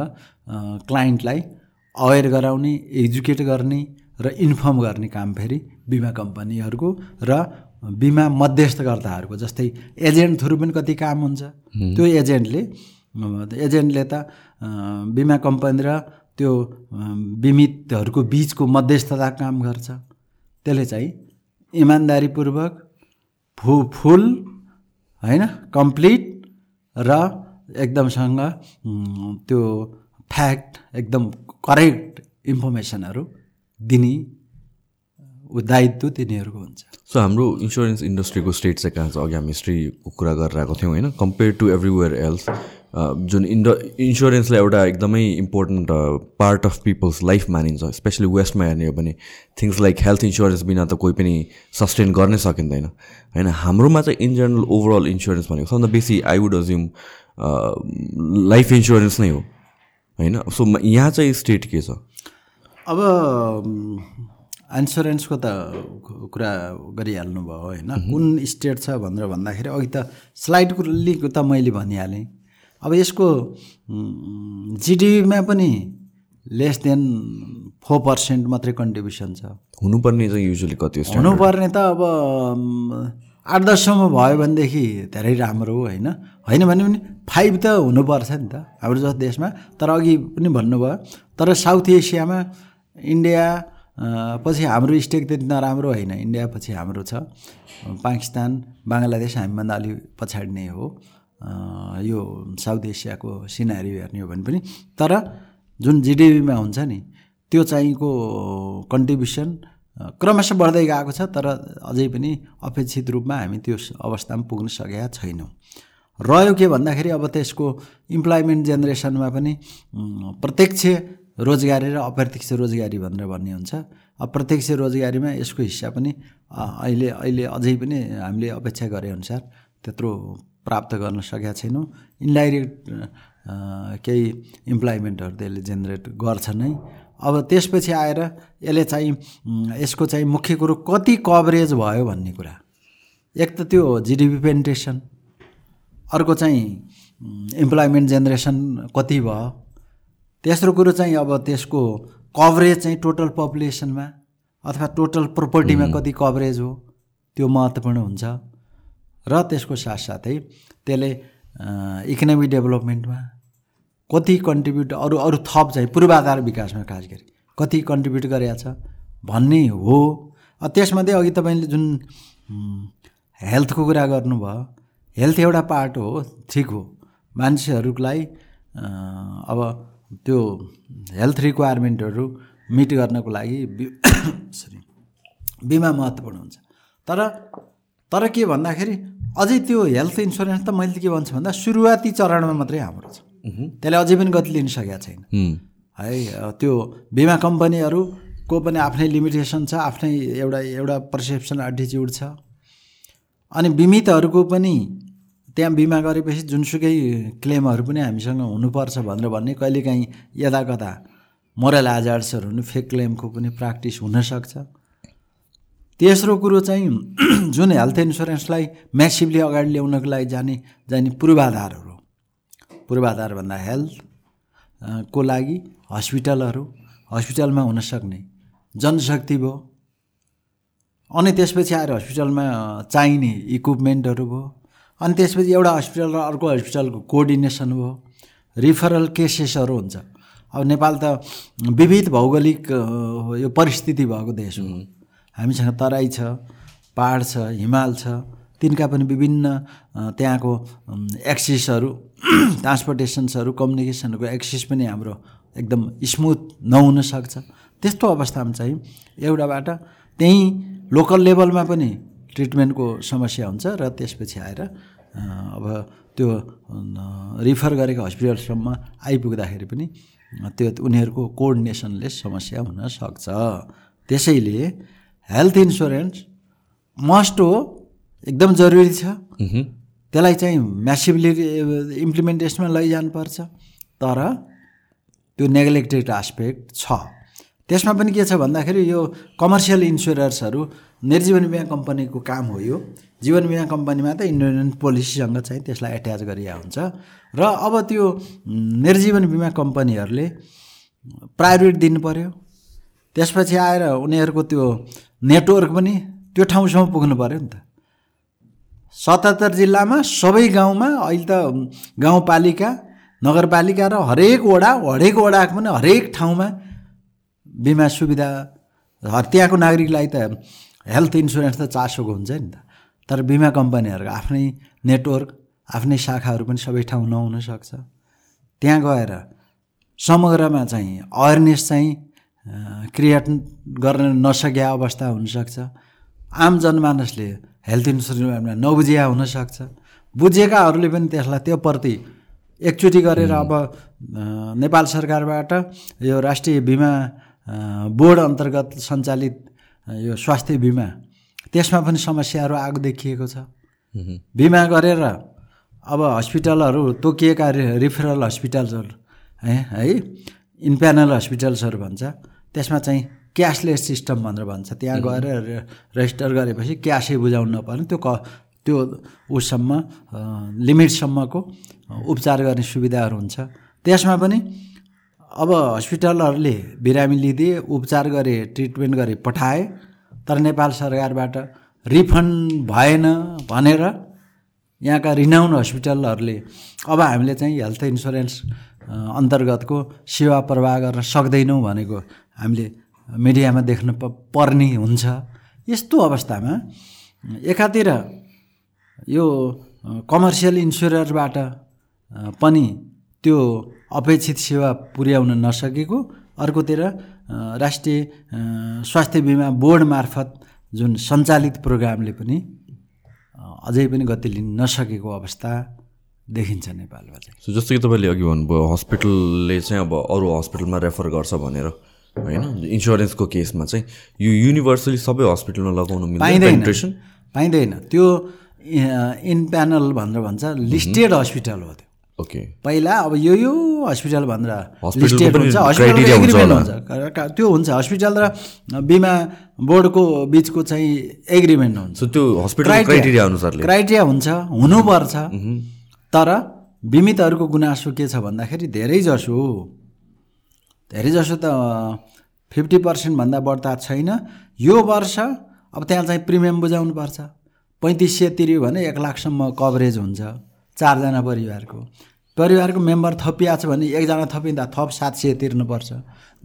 क्लाइन्टलाई अवेर गराउने एजुकेट गर्ने र इन्फर्म गर्ने काम फेरि बिमा कम्पनीहरूको र बिमा मध्यस्थकर्ताहरूको जस्तै एजेन्ट थ्रु पनि कति काम हुन्छ। त्यो एजेन्टले एजेन्टले त बिमा कम्पनी र त्यो बिमितहरूको बिचको मध्यस्थता काम गर्छ। त्यसले चाहिँ इमान्दारीपूर्वक फु फुल होइन कम्प्लिट र एकदमसँग त्यो फ्याक्ट एकदम करेक्ट इन्फर्मेसनहरू दिने दायित्व तिनीहरूको हुन्छ। सो हाम्रो इन्सुरेन्स इन्डस्ट्रीको स्टेट चाहिँ कहाँ छ? अघि हामी हिस्ट्रीको कुरा गरेर आएको थियौँ होइन? कम्पेयर टु एभ्रिवेयर एल्स जुन इन्ड इन्सुरेन्सलाई एउटा एकदमै important part of people's life मानिन्छ स्पेसली वेस्टमा हेर्ने हो भने थिङ्स लाइक हेल्थ इन्सुरेन्स बिना त कोही पनि सस्टेन गर्नै सकिँदैन होइन? हाम्रोमा चाहिँ इन जेनरल ओभरअल इन्सुरेन्स भनेको सबभन्दा बेसी I would assume life insurance नै हो। होइन? सो यहाँ चाहिँ स्टेट के छ? अब इन्सुरेन्सको त कुरा गरिहाल्नु भयो होइन कुन स्टेट छ भनेर भन्दाखेरि अघि त स्लाइडको लिङ्क त मैले भनिहालेँ। अब यसको जिडिपीमा पनि लेस देन फोर पर्सेन्ट मात्रै कन्ट्रिब्युसन छ। हुनुपर्ने चाहिँ युजली कति हुनुपर्ने त अब आठ दससम्म भयो भनेदेखि धेरै राम्रो हो होइन। होइन भने पनि फाइभ त हुनुपर्छ नि त। हाम्रो जस्तो देशमा तर अघि पनि भन्नुभयो तर साउथ एसियामा इन्डिया पछि हाम्रो स्टेक त्यति नराम्रो होइन। इन्डिया पछि हाम्रो छ। पाकिस्तान बङ्गलादेश हामीभन्दा अलि पछाडि नै हो। यो साउथ एसियाको सिनारी हेर्ने हो भने पनि। तर जुन जिडिपीमा हुन्छ नि त्यो चाहिँको कन्ट्रिब्युसन क्रमशः बढ्दै गएको छ तर अझै पनि अपेक्षित रूपमा हामी त्यो अवस्थामा पुग्न सकेका छैनौँ। रह्यो के भन्दाखेरि अब त्यसको इम्प्लोइमेन्ट जेनेरेसनमा पनि प्रत्यक्ष रोजगारी र अप्रत्यक्ष रोजगारी भनेर भन्ने हुन्छ। अब प्रत्यक्ष रोजगारीमा यसको हिस्सा पनि अहिले अहिले अझै पनि हामीले अपेक्षा गरे अनुसार त्यत्रो प्राप्त गर्न सकेका छैनौँ। इन्डाइरेक्ट केही इम्प्लोइमेन्टहरू त्यसले जेनेरेट गर्छ नै। अब त्यसपछि आएर यसले चाहिँ यसको चाहिँ मुख्य कुरो कति कभरेज भयो भन्ने कुरा। एक त त्यो जिडिपी पेन्टेसन अर्को चाहिँ इम्प्लोइमेन्ट जेनेरेसन कति भयो। तेस्रो कुरो चाहिँ अब त्यसको कभरेज चाहिँ टोटल पपुलेसनमा अथवा टोटल प्रोपर्टीमा कति कभरेज हो त्यो महत्त्वपूर्ण हुन्छ। र त्यसको साथसाथै त्यसले इकोनोमिक डेभलपमेन्टमा कति कन्ट्रिब्युट अरू अरू थप चाहिँ पूर्वाधार विकासमा खास गरी। कति कन्ट्रिब्युट गरेका छ? भन्ने हो। त्यसमध्ये अघि तपाईँले जुन हेल्थको कुरा गर्नुभयो हेल्थ एउटा पार्ट हो ठिक हो। मान्छेहरूलाई अब त्यो हेल्थ रिक्वायरमेन्टहरू मिट गर्नको लागि सरी बिमा महत्त्वपूर्ण हुन्छ। तर तर के भन्दाखेरि अझै त्यो हेल्थ इन्सुरेन्स त मैले के भन्छु भन्दा सुरुवाती चरणमा मात्रै हाम्रो छ। त्यसले अझै पनि गति लिन सकेका छैन। हुँ, त्यो बिमा कम्पनीहरूको पनि आफ्नै लिमिटेसन छ आफ्नै एउटा एउटा पर्सेप्सन एटिच्युड छ। अनि बिमितहरूको पनि त्यहाँ बिमा गरेपछि जुनसुकै क्लेमहरू पनि हामीसँग हुनुपर्छ भनेर भन्ने कहिलेकाहीँ यता कता मोरल एजार्ट्सहरू पनि फेक क्लेमको पनि प्र्याक्टिस हुनसक्छ तेस्रो कुरो चाहिँ जुन हेल्थ इन्सुरेन्सलाई म्यासिभली अगाडि ल्याउनको लागि जाने जाने पूर्वाधारहरू। पूर्वाधार भन्दा हेल्थ को लागि? हस्पिटलहरू हस्पिटलमा हुनसक्ने जनशक्ति भयो। अनि त्यसपछि आएर हस्पिटलमा चाहिने इक्विपमेन्टहरू भयो। अनि त्यसपछि एउटा हस्पिटल र अर्को हस्पिटलको कोअर्डिनेसन भयो। रिफरल केसेसहरू हुन्छ। अब नेपाल त विविध भौगोलिक यो परिस्थिति भएको देश हो। हामीसँग तराई छ पाहाड छ हिमाल छ। तिनका पनि विभिन्न त्यहाँको एक्सिसहरू ट्रान्सपोर्टेसन्सहरू कम्युनिकेसनहरूको एक्सिस पनि हाम्रो एकदम स्मुथ नहुन सक्छ। त्यस्तो अवस्थामा चाहिँ एउटाबाट त्यहीँ लोकल लेभलमा पनि ट्रिटमेन्टको समस्या हुन्छ र त्यसपछि आएर अब त्यो रिफर गरेको हस्पिटलसम्म आइपुग्दाखेरि पनि त्यो उनीहरूको कोअर्डिनेसनले समस्या हुनसक्छ त्यसैले हेल्थ इन्सुरेन्स मस्ट हो एकदम जरुरी छ। त्यसलाई चाहिँ म्यासिभली इम्प्लिमेन्टेसनमा लैजानुपर्छ। तर त्यो नेग्लेक्टेड आस्पेक्ट छ। त्यसमा पनि के छ भन्दाखेरि यो कमर्सियल इन्सुरेन्सहरू निर्जीवन बिमा कम्पनीको काम हो यो। जीवन बिमा कम्पनीमा त इन्डियन पोलिसीसँग चाहिँ त्यसलाई एट्याच गरिएको हुन्छ। र अब त्यो निर्जीवन बिमा कम्पनीहरूले प्रायोरिटी दिनु पऱ्यो त्यसपछि आएर उनीहरूको त्यो नेटवर्क पनि त्यो ठाउँसम्म पुग्नु पऱ्यो नि त। सतहत्तर जिल्लामा सबै गाउँमा अहिले त गाउँपालिका नगरपालिका र हरेक वडा हरेक वडाको पनि हरेक ठाउँमा बिमा सुविधा त्यहाँको नागरिकलाई त हेल्थ इन्सुरेन्स त चासोको हुन्छ नि त। तर बिमा कम्पनीहरूको आफ्नै नेटवर्क आफ्नै शाखाहरू पनि सबै ठाउँ नहुन सक्छ। त्यहाँ गएर समग्रमा चाहिँ अवेरनेस चाहिँ क्रिएट गर्न नसकेका अवस्था हुनसक्छ आम जनमानसले हेल्थ इन्सुरेन्समा नबुझिया हुनसक्छ। बुझेकाहरूले पनि त्यसलाई त्यो प्रति एकचोटि गरेर अब नेपाल सरकारबाट यो राष्ट्रिय बिमा बोर्ड अन्तर्गत सञ्चालित यो स्वास्थ्य बिमा त्यसमा पनि समस्याहरू आएको देखिएको छ। बिमा गरेर अब हस्पिटलहरू तोकिएका रिफरल हस्पिटल्सहरू है है इन्प्यानल हस्पिटल्सहरू भन्छ त्यसमा चाहिँ क्यासलेस सिस्टम भनेर भन्छ। त्यहाँ गएर रेजिस्टर गरेपछि क्यासै बुझाउनु नपर्ने। त्यो क त्यो उसम्म लिमिटसम्मको उपचार गर्ने सुविधाहरू हुन्छ। त्यसमा पनि अब हस्पिटलहरूले बिरामी लिदिए उपचार गरे ट्रिटमेन्ट गरे पठाए तर नेपाल सरकारबाट रिफन्ड भएन भनेर यहाँका रिनाउन हस्पिटलहरूले अब हामीले चाहिँ हेल्थ इन्सुरेन्स अन्तर्गतको सेवा प्रवाह गर्न सक्दैनौँ भनेको हामीले मिडियामा देख्न पर्ने हुन्छ। यस्तो अवस्थामा एकातिर यो कमर्सियल इन्सुररबाट पनि त्यो अपेक्षित सेवा पुर्याउन नसकेको अर्कोतिर राष्ट्रिय स्वास्थ्य बिमा बोर्ड मार्फत जुन सञ्चालित प्रोग्रामले पनि अझै पनि गति लिन नसकेको अवस्था देखिन्छ नेपालमा चाहिँ। जस्तो कि तपाईँले अघि भन्नुभयो हस्पिटलले चाहिँ अब अरू हस्पिटलमा रेफर गर्छ भनेर। होइन? इन्सुरेन्सको केसमा चाहिँ यो युनिभर्सली सबै हस्पिटलमा लगाउनु पाइँदैन। पाइँदैन। त्यो इन प्यानल भनेर भन्छ लिस्टेड हस्पिटल हो त्यो। ओके पहिला अब यो यो हस्पिटल भनेर लिस्टेड हुन्छ। हस्पिटल हुन्छ त्यो हुन्छ। हस्पिटल र बिमा बोर्डको बिचको चाहिँ एग्रिमेन्ट हुन्छ। त्यो हस्पिटल क्राइटेरिया अनुसारले। क्राइटेरिया हुन्छ। हुनुपर्छ। तर बिमितहरूको गुनासो के छ भन्दाखेरि धेरै जसो धेरै जसो त फिफ्टी पर्सेन्टभन्दा बढ्ता छैन। यो वर्ष अब त्यहाँ चाहिँ प्रिमियम बुझाउनु पर्छ पैँतिस सय तिऱ्यो भने एक लाखसम्म कभरेज हुन्छ चारजना परिवारको। परिवारको मेम्बर थपिया छ भने एकजना थपिँदा थप सात सय तिर्नुपर्छ।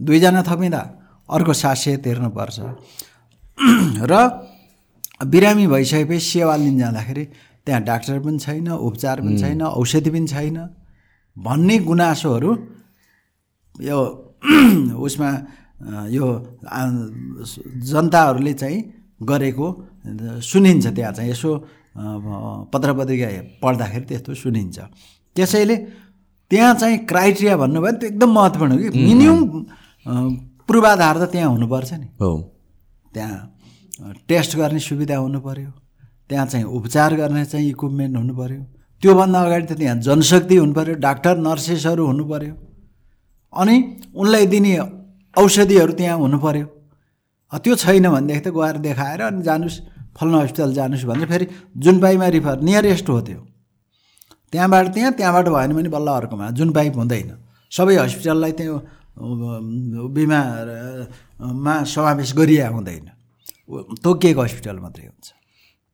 दुईजना थपिँदा अर्को सात सय तिर्नुपर्छ। र बिरामी भइसकेपछि सेवा लिन जाँदाखेरि त्यहाँ डाक्टर पनि छैन उपचार पनि छैन औषधि पनि छैन। भन्ने गुनासोहरू यो उसमा यो जनताहरूले चाहिँ गरेको सुनिन्छ त्यहाँ चाहिँ। यसो पत्र पत्रिका पढ्दाखेरि त्यस्तो सुनिन्छ। त्यसैले त्यहाँ चाहिँ क्राइटेरिया भन्नुभयो त्यो एकदम महत्त्वपूर्ण हो कि। मिनिमम पूर्वाधार त त्यहाँ हुनुपर्छ नि। हो। त्यहाँ टेस्ट गर्ने सुविधा हुनु पऱ्यो त्यहाँ चाहिँ उपचार गर्ने चाहिँ इक्विपमेन्ट हुनु पऱ्यो त्योभन्दा अगाडि त त्यहाँ जनशक्ति हुनु पऱ्यो डाक्टर नर्सेसहरू हुनु पऱ्यो अनि उनलाई दिने औषधिहरू त्यहाँ हुनु पऱ्यो त्यो छैन भनेदेखि त गएर देखाएर अनि जानुहोस् फल्नु हस्पिटल जानुहोस् भने फेरि जुन पाइमा रिफर नियरेस्ट हो त्यो। त्यहाँबाट त्यहाँ त्यहाँबाट भएन भने बल्ल अर्कोमा जुन पाइप हुँदैन। सबै हस्पिटललाई त्यो अ, बिमा अ, मा समावेश गरिए हुँदैन। तोकिएको हस्पिटल मात्रै हुन्छ।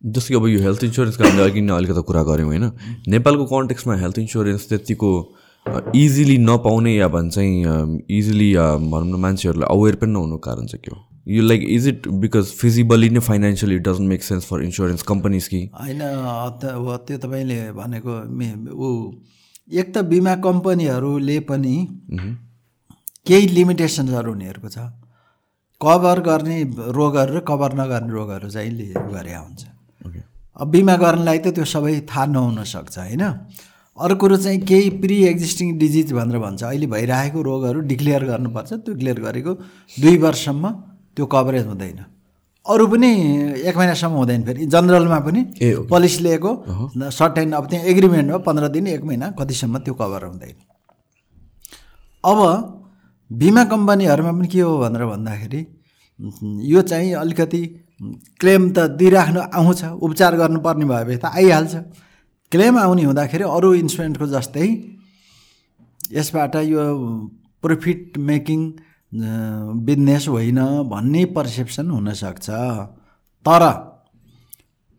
जस्तो कि अब यो हेल्थ इन्सुरेन्सको हामीले अघि नै अलिकति कुरा गऱ्यौँ होइन? नेपालको कन्टेक्समा हेल्थ इन्सुरेन्स त्यतिको इजिली नपाउने या भन्छ इजिली भनौँ न मान्छेहरूलाई अवेर पनि नहुनुको कारण चाहिँ के हो? यो like is it because feasibly नै financially doesn't make sense for insurance companies कि? होइन त्यो तपाईँले भनेको ऊ एक त बिमा कम्पनीहरूले पनि केही लिमिटेसन्सहरू उनीहरूको छ। कभर गर्ने रोगहरू र कभर नगर्ने रोगहरू चाहिँ गरे हुन्छ। अब बिमा गर्नलाई त त्यो सबै थाहा नहुन सक्छ होइन? अर्को कुरो चाहिँ केही प्रि एक्जिस्टिङ डिजिज भनेर भन्छ। अहिले भइरहेको रोगहरू डिक्लेयर गर्नुपर्छ। त्यो डिक्लेयर गरेको दुई वर्षसम्म त्यो कभरेज हुँदैन। अरू पनि एक महिनासम्म हुँदैन फेरि। जनरलमा पनि पोलिस लिएको सर्टेन अब त्यहाँ एग्रिमेन्टमा पन्ध्र दिन एक महिना कतिसम्म त्यो कभर हुँदैन। अब बिमा कम्पनीहरूमा पनि के हो भनेर भन्दाखेरि यो चाहिँ अलिकति क्लेम त दिइराख्नु आउँछ उपचार गर्नुपर्ने भएपछि त आइहाल्छ। क्लेम आउने हुँदाखेरि अरू इन्सुरेन्सको जस्तै यसबाट यो प्रफिट मेकिङ बिजनेस होइन भन्ने पर्सेप्सन हुनसक्छ। तर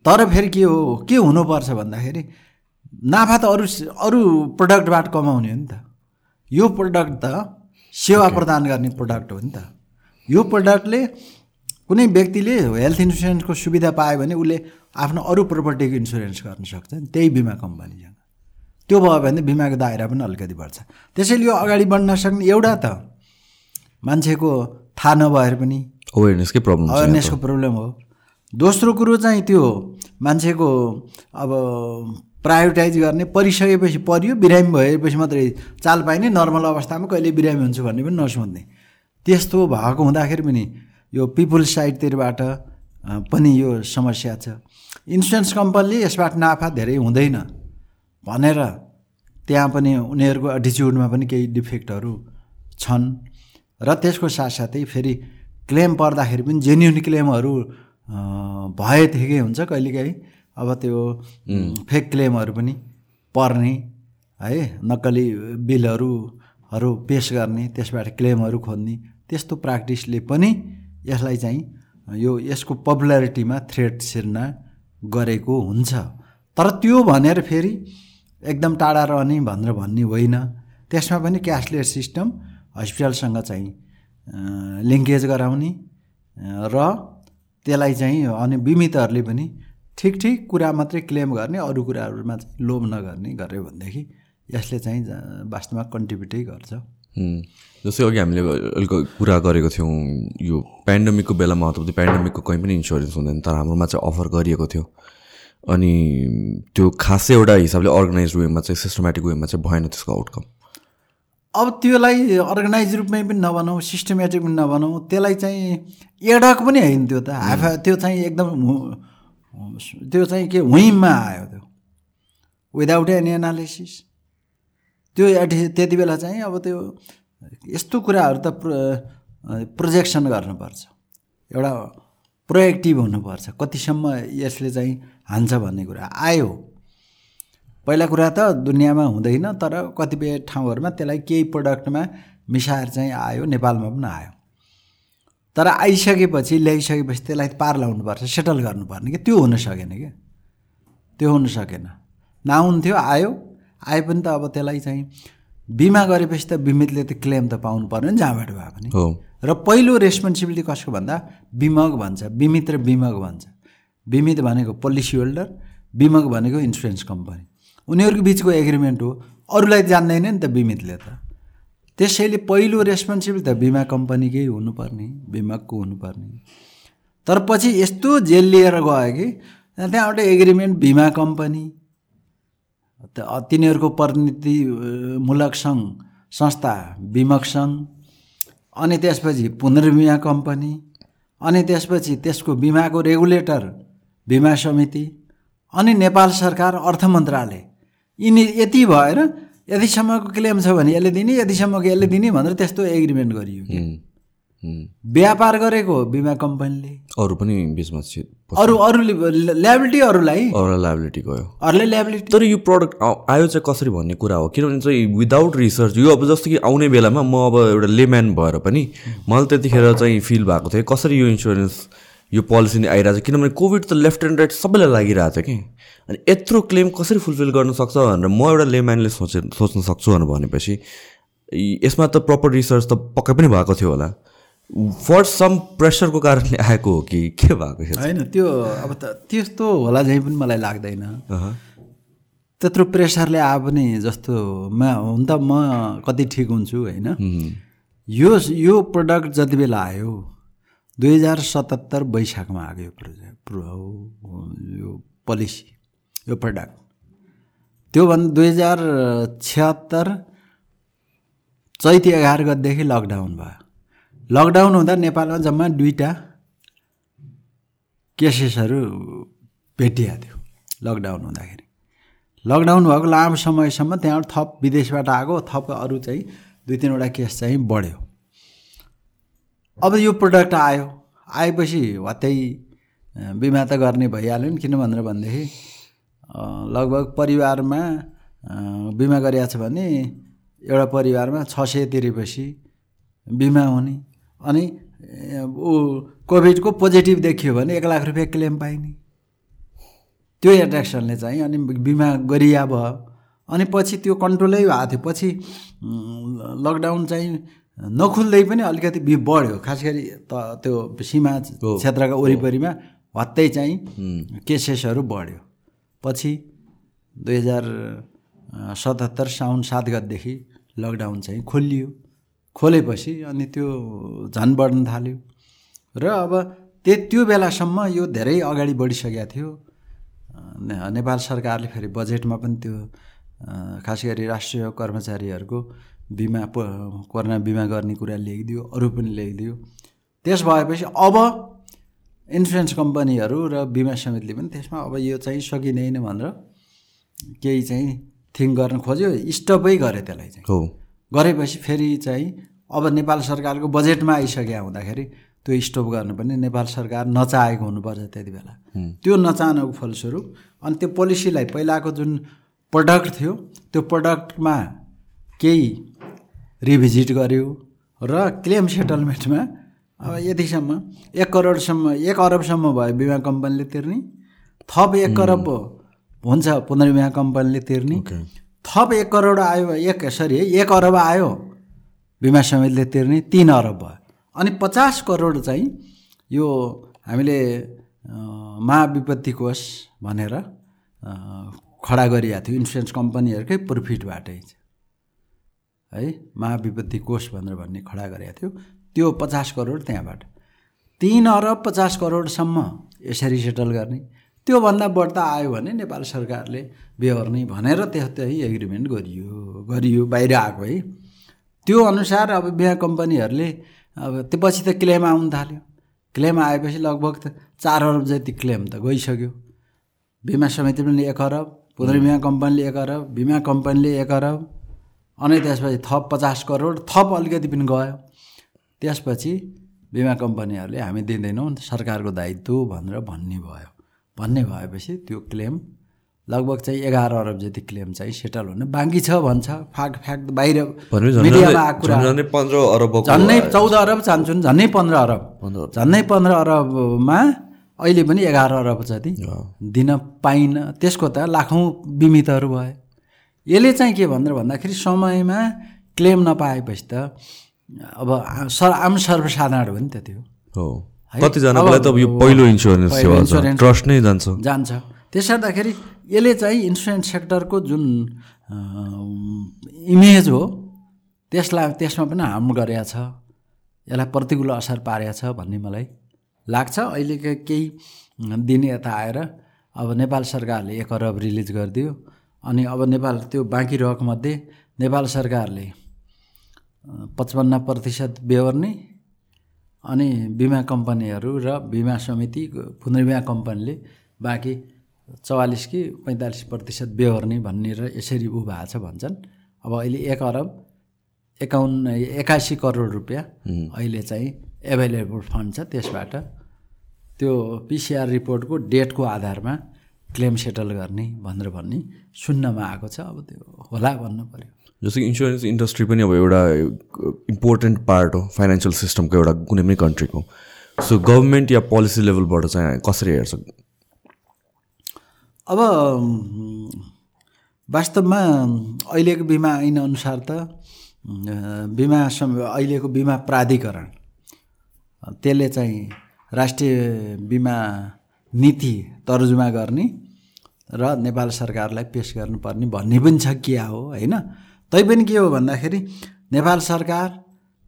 तर फेरि के हो के हुनुपर्छ भन्दाखेरि नाफा त अरू अरू प्रडक्टबाट कमाउने हो नि त। यो प्रडक्ट त सेवा प्रदान गर्ने प्रडक्ट हो नि त। यो प्रडक्टले कुनै व्यक्तिले हेल्थ इन्सुरेन्सको सुविधा पायो भने उसले आफ्नो अरू प्रोपर्टीको इन्सुरेन्स गर्न सक्छ त्यही बिमा कम्पनीसँग। त्यो भयो भने बिमाको दायरा पनि अलिकति बढ्छ। त्यसैले यो अगाडि बढ्न सक्ने एउटा त मान्छेको थाहा नभएर पनि अवेरनेसकै प्रब्लम छ अवेरनेसको प्रब्लम हो। दोस्रो कुरो चाहिँ त्यो मान्छेको अब प्रायोरिटाइज गर्ने परिसकेपछि परियो बिरामी भएपछि मात्रै चाल पाइने नर्मल अवस्थामा कहिले बिरामी हुन्छु भन्ने पनि नसोध्ने त्यस्तो भएको हुँदाखेरि पनि यो पिपुल साइडतिरबाट पनि यो समस्या छ। इन्सुरेन्स कम्पनीले यसबाट नाफा धेरै हुँदैन। भनेर त्यहाँ पनि उनीहरूको एटिच्युडमा पनि केही डिफेक्टहरू छन्। र त्यसको साथसाथै फेरि क्लेम पर्दाखेरि पनि जेन्युन क्लेमहरू भएदेखि हुन्छ कहिलेकाहीँ। अब त्यो फेक क्लेमहरू पनि पर्ने है नक्कली बिलहरूहरू पेस गर्ने त्यसबाट क्लेमहरू खोज्ने त्यस्तो प्र्याक्टिसले पनि यसलाई चाहिँ यो यसको पपुलारिटीमा थ्रेड सिर्ना गरेको हुन्छ तर त्यो भनेर फेरि एकदम टाढा रहने भनेर भन्ने होइन त्यसमा पनि क्यासलेस सिस्टम हस्पिटलसँग चाहिँ लिङ्केज गराउने र त्यसलाई चाहिँ अनि बिमितहरूले पनि ठिक ठिक कुरा मात्रै क्लेम गर्ने अरू कुराहरूमा लोभ नगर्ने गर्यो भनेदेखि यसले चाहिँ वास्तवमा कन्ट्रिब्युटै गर्छ। जस्तै अघि हामीले अलिक कुरा गरेको थियौँ यो पेन्डेमिकको बेलामा अथवा त्यो पेन्डेमिकको कहीँ पनि इन्सुरेन्स हुँदैन तर हाम्रोमा चाहिँ अफर गरिएको थियो। अनि त्यो खासै एउटा हिसाबले अर्गनाइज वेमा चाहिँ सिस्टमेटिक वेमा चाहिँ भएन त्यसको आउटकम अब त्यसलाई अर्गनाइज रूपमै पनि नबनाऊ सिस्टमेटिक पनि नबनाऊ त्यसलाई चाहिँ एडक पनि होइन त्यो त। हाफ त्यो चाहिँ एकदम त्यो चाहिँ के हुइममा आयो त्यो। विदाउट एनी एनालिसिस त्यो एटि त्यति बेला चाहिँ अब त्यो यस्तो कुराहरू त प्र प्रोजेक्सन गर्नुपर्छ। एउटा प्रोएक्टिभ हुनुपर्छ। कतिसम्म यसले चाहिँ हान्छ भन्ने कुरा आयो। पहिला कुरा त दुनियाँमा हुँदैन तर कतिपय ठाउँहरूमा त्यसलाई केही प्रडक्टमा मिसाएर चाहिँ आयो नेपालमा पनि आयो। तर आइसकेपछि ल्याइसकेपछि त्यसलाई पार लाउनुपर्छ सेटल गर्नुपर्ने कि त्यो हुन सकेन क्या त्यो हुन सकेन। नहुन्थ्यो आयो। आए पनि त अब त्यसलाई चाहिँ बिमा गरेपछि त बिमितले त क्लेम त पाउनु पर्यो नि जहाँबाट भए पनि। हो। र पहिलो रेस्पोन्सिबिलिटी कसको भन्दा बिमक भन्छ बिमित र बिमक भन्छ। बिमित भनेको पोलिसी होल्डर बिमक भनेको इन्सुरेन्स कम्पनी उनीहरूको बिचको एग्रिमेन्ट हो। अरूलाई जान्दैन नि त बिमितले त। त्यसैले पहिलो रेस्पोन्सिबिलिटी त बिमा कम्पनीकै हुनुपर्ने बिमकको हुनुपर्ने। तर पछि यस्तो जेल लिएर गयो कि त्यहाँबाट एग्रिमेन्ट बिमा कम्पनी तिनीहरूको परिणतिमूलक सङ्घ संस्था बिमक सङ्घ अनि त्यसपछि पुनर्बिमा कम्पनी अनि त्यसपछि त्यसको बिमाको रेगुलेटर बिमा समिति अनि नेपाल सरकार अर्थ मन्त्रालय यिनी यति भएर यतिसम्मको क्लेम छ भने यसले दिने यतिसम्मको यसले दिने भनेर त्यस्तो एग्रिमेन्ट गरियो। व्यापार गरेको बिमा कम्पनीले? अरू पनि बिचमा अरू अरूले ल्याबिलिटी अरूलाई? अरूलाई लाइबिलिटी गयो। अरूले ल्याबिलिटी तर यो प्रडक्ट आयो चाहिँ कसरी भन्ने कुरा हो? किनभने चाहिँ विदाउट रिसर्च यो अब जस्तो कि आउने बेलामा म अब एउटा लेम्यान भएर पनि मलाई त्यतिखेर चाहिँ फिल भएको थियो कसरी यो इन्सुरेन्स यो पोलिसी नै आइरहेको छ किनभने कोभिड त लेफ्ट एन्ड राइट सबैलाई लागिरहेको थियो कि। अनि यत्रो क्लेम कसरी फुलफिल गर्न सक्छ भनेर म एउटा लेम्यानले सोचे सोच्न सक्छु भनेर भनेपछि यसमा त प्रपर रिसर्च त पक्कै पनि भएको थियो होला। फर सम प्रेसरको कारणले आएको हो कि के भएको थियो होइन त्यो अब त त्यस्तो होला झै पनि मलाई लाग्दैन। त्यत्रो प्रेसरले आए पनि जस्तो म हुन त म कति ठिक हुन्छु होइन? यो यो प्रडक्ट जति बेला आयो दुई हजार सतहत्तर वैशाखमा आएको यो प्रोजेक्ट प्रो- यो पोलिसी यो प्रडक्ट त्योभन्दा दुई हजार छत्तर चैत एघार गतिदेखि लकडाउन भयो। लकडाउन हुँदा नेपालमा जम्मा दुईवटा केसेसहरू भेटिएको थियो लकडाउन हुँदाखेरि। लकडाउन भएको लामो समयसम्म त्यहाँबाट थप विदेशबाट आएको थप अरू चाहिँ दुई तिनवटा केस चाहिँ बढ्यो। अब यो प्रडक्ट आयो। आएपछि वात्तै बिमा त गर्ने भइहाल्यो नि किन भनेर भनेदेखि लगभग परिवारमा बिमा गरिएको छ भने एउटा परिवारमा छ सय तिरेपछि बिमा हुने। अनि ऊ कोभिडको पोजिटिभ देखियो भने एक लाख रुपियाँ क्लेम पाइने। त्यो एट्र्याक्सनले चाहिँ अनि बिमा गरिया भयो। अनि पछि त्यो कन्ट्रोलै भएको थियो। पछि लकडाउन चाहिँ नखुल्दै पनि अलिकति बि बढ्यो। खास गरी त त्यो सीमा क्षेत्रका वरिपरिमा हत्तै चाहिँ केसेसहरू बढ्यो। पछि दुई हजार सतहत्तर साउन सात गतदेखि लकडाउन चाहिँ खोलियो। खोलेपछि अनि त्यो झन् बढ्न थाल्यो। र अब त्यो त्यो बेलासम्म यो धेरै अगाडि बढिसकेको थियो। नेपाल सरकारले फेरि बजेटमा पनि त्यो खास गरी राष्ट्रिय कर्मचारीहरूको बिमा कोरोना बिमा गर्ने कुरा लेखिदियो अरू पनि लेखिदियो त्यस भएपछि अब इन्सुरेन्स कम्पनीहरू र बिमा समितिले पनि त्यसमा अब यो चाहिँ सकिँदैन भनेर केही चाहिँ थिङ्क गर्न खोज्यो। स्टपै गरे त्यसलाई चाहिँ। हो। गरेपछि फेरि चाहिँ अब नेपाल सरकारको बजेटमा आइसक्यो हुँदाखेरि त्यो स्टप गर्नु पनि नेपाल सरकार नचाहेको हुनुपर्छ त्यति बेला। त्यो नचाहनुको फलस्वरूप अनि त्यो पोलिसीलाई पहिलाको जुन प्रडक्ट थियो त्यो प्रडक्टमा केही रिभिजिट गर्यो र क्लेम सेटलमेन्टमा अब यतिसम्म एक करोडसम्म एक अरबसम्म भयो बिमा कम्पनीले तिर्ने। थप एक करोड हुन्छ पुनर्बिमा कम्पनीले तिर्ने। थप एक करोड आयो एक सरी एक अरब आयो। बिमा समितिले तिर्ने तिन अरब भयो। अनि पचास करोड चाहिँ यो हामीले महाविपत्ति कोष भनेर खडा गरिएको थियो। इन्सुरेन्स कम्पनीहरूकै प्रफिटबाटै है महाविपत्ति कोष भनेर भन्ने खडा गरेको थियो। त्यो पचास करोड त्यहाँबाट। तिन अरब पचास करोडसम्म यसरी सेटल गर्ने। त्योभन्दा बढ्ता आयो भने नेपाल सरकारले बेहोर्ने भनेर त्यहाँ त्यही एग्रिमेन्ट गरियो गरियो बाहिर आएको है। त्यो अनुसार अब बिमा कम्पनीहरूले अब त्यो पछि त क्लेम आउनु थाल्यो। क्लेम आएपछि लगभग त चार अरब जति क्लेम त गइसक्यो। बिमा समिति पनि एक अरब पुनर्बिमा कम्पनीले एक अरब बिमा कम्पनीले एक अरब अनि त्यसपछि थप पचास करोड थप अलिकति पनि गयो। त्यसपछि बिमा कम्पनीहरूले हामी दिँदैनौँ सरकारको दायित्व भनेर भन्ने भयो। भन्ने भएपछि त्यो क्लेम लगभग चाहिँ एघार अरब जति क्लेम चाहिँ सेटल हुन बाँकी छ भन्छ। फाक फ्याक बाहिर मिडियामा आएको कुरा। पन्ध्र झन्नै चौध अरब चाहन्छन् झन्नै पन्ध्र अरब। झन्नै पन्ध्र अरबमा अहिले पनि एघार अरब जति दिन पाइन। त्यसको त लाखौँ बिमितहरू भए। यसले चाहिँ के भनेर भन्दाखेरि समयमा क्लेम नपाएपछि त अब सर आम सर्वसाधारण हो नि त त्यो। हो। कतिजनालाई त अब यो पहिलो इन्सुरेन्स सेवा। ट्रस्ट नै जान्छ। जान्छ। त्यसले गर्दाखेरि यसले चाहिँ इन्सुरेन्स सेक्टरको जुन इमेज हो त्यसलाई त्यसमा पनि हार्म गरेको छ। यसलाई प्रतिकूल असर पारेको छ भन्ने मलाई लाग्छ। अहिलेका केही दिन यता आएर अब नेपाल सरकारले एक अरब रिलिज गरिदियो। अनि अब नेपाल त्यो बाँकी रकमध्ये नेपाल सरकारले पचपन्न प्रतिशत बेहोर्ने अनि बिमा कम्पनीहरू र बिमा समिति पुनर्बिमा कम्पनीले बाँकी चौवालिस कि पैँतालिस प्रतिशत बेहोर्ने भन्ने र यसरी ऊ भएको छ भन्छन्। अब अहिले एक अरब एकाउन्न एकासी करोड रुपियाँ अहिले चाहिँ एभाइलेबल फन्ड छ त्यसबाट। त्यो पिसिआर रिपोर्टको डेटको आधारमा क्लेम सेटल गर्ने भनेर भन्ने सुन्नमा आएको छ। अब त्यो होला भन्नु पऱ्यो जस्तो कि इन्सुरेन्स इन्डस्ट्री पनि अब एउटा इम्पोर्टेन्ट पार्ट हो फाइनेन्सियल सिस्टमको एउटा कुनै पनि कन्ट्रीको सो गभर्मेन्ट या पोलिसी लेभलबाट चाहिँ कसरी हेर्छ? अब वास्तवमा अहिलेको बिमा ऐन अनुसार त बिमा सम अहिलेको बिमा प्राधिकरण त्यसले चाहिँ राष्ट्रिय बिमा नीति तर्जुमा गर्ने र नेपाल सरकारलाई पेस गर्नुपर्ने भन्ने पनि छ के हो होइन? तैपनि के हो भन्दाखेरि नेपाल सरकार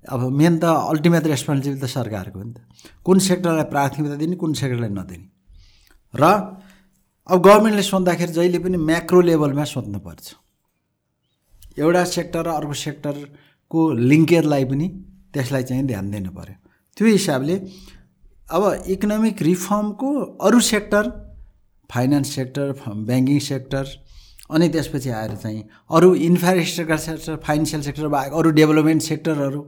अब मेन त अल्टिमेट रेस्पोन्सिबिलिटी त सरकारको हो नि त। कुन सेक्टरलाई प्राथमिकता दिने कुन सेक्टरलाई नदिने। र अब गभर्मेन्टले सोद्धाखेरि जहिले पनि म्याक्रो लेभलमा सोध्नुपर्छ। एउटा सेक्टर र अर्को सेक्टरको लिङ्केजलाई पनि त्यसलाई चाहिँ ध्यान दिनु पऱ्यो त्यो हिसाबले अब इकोनोमिक रिफर्मको अरू sector finance sector banking sector अनि त्यसपछि आएर चाहिँ अरू इन्फ्रास्ट्रक्चर सेक्टर फाइनेन्सियल सेक्टर बाहेक अरू डेभलपमेन्ट सेक्टरहरू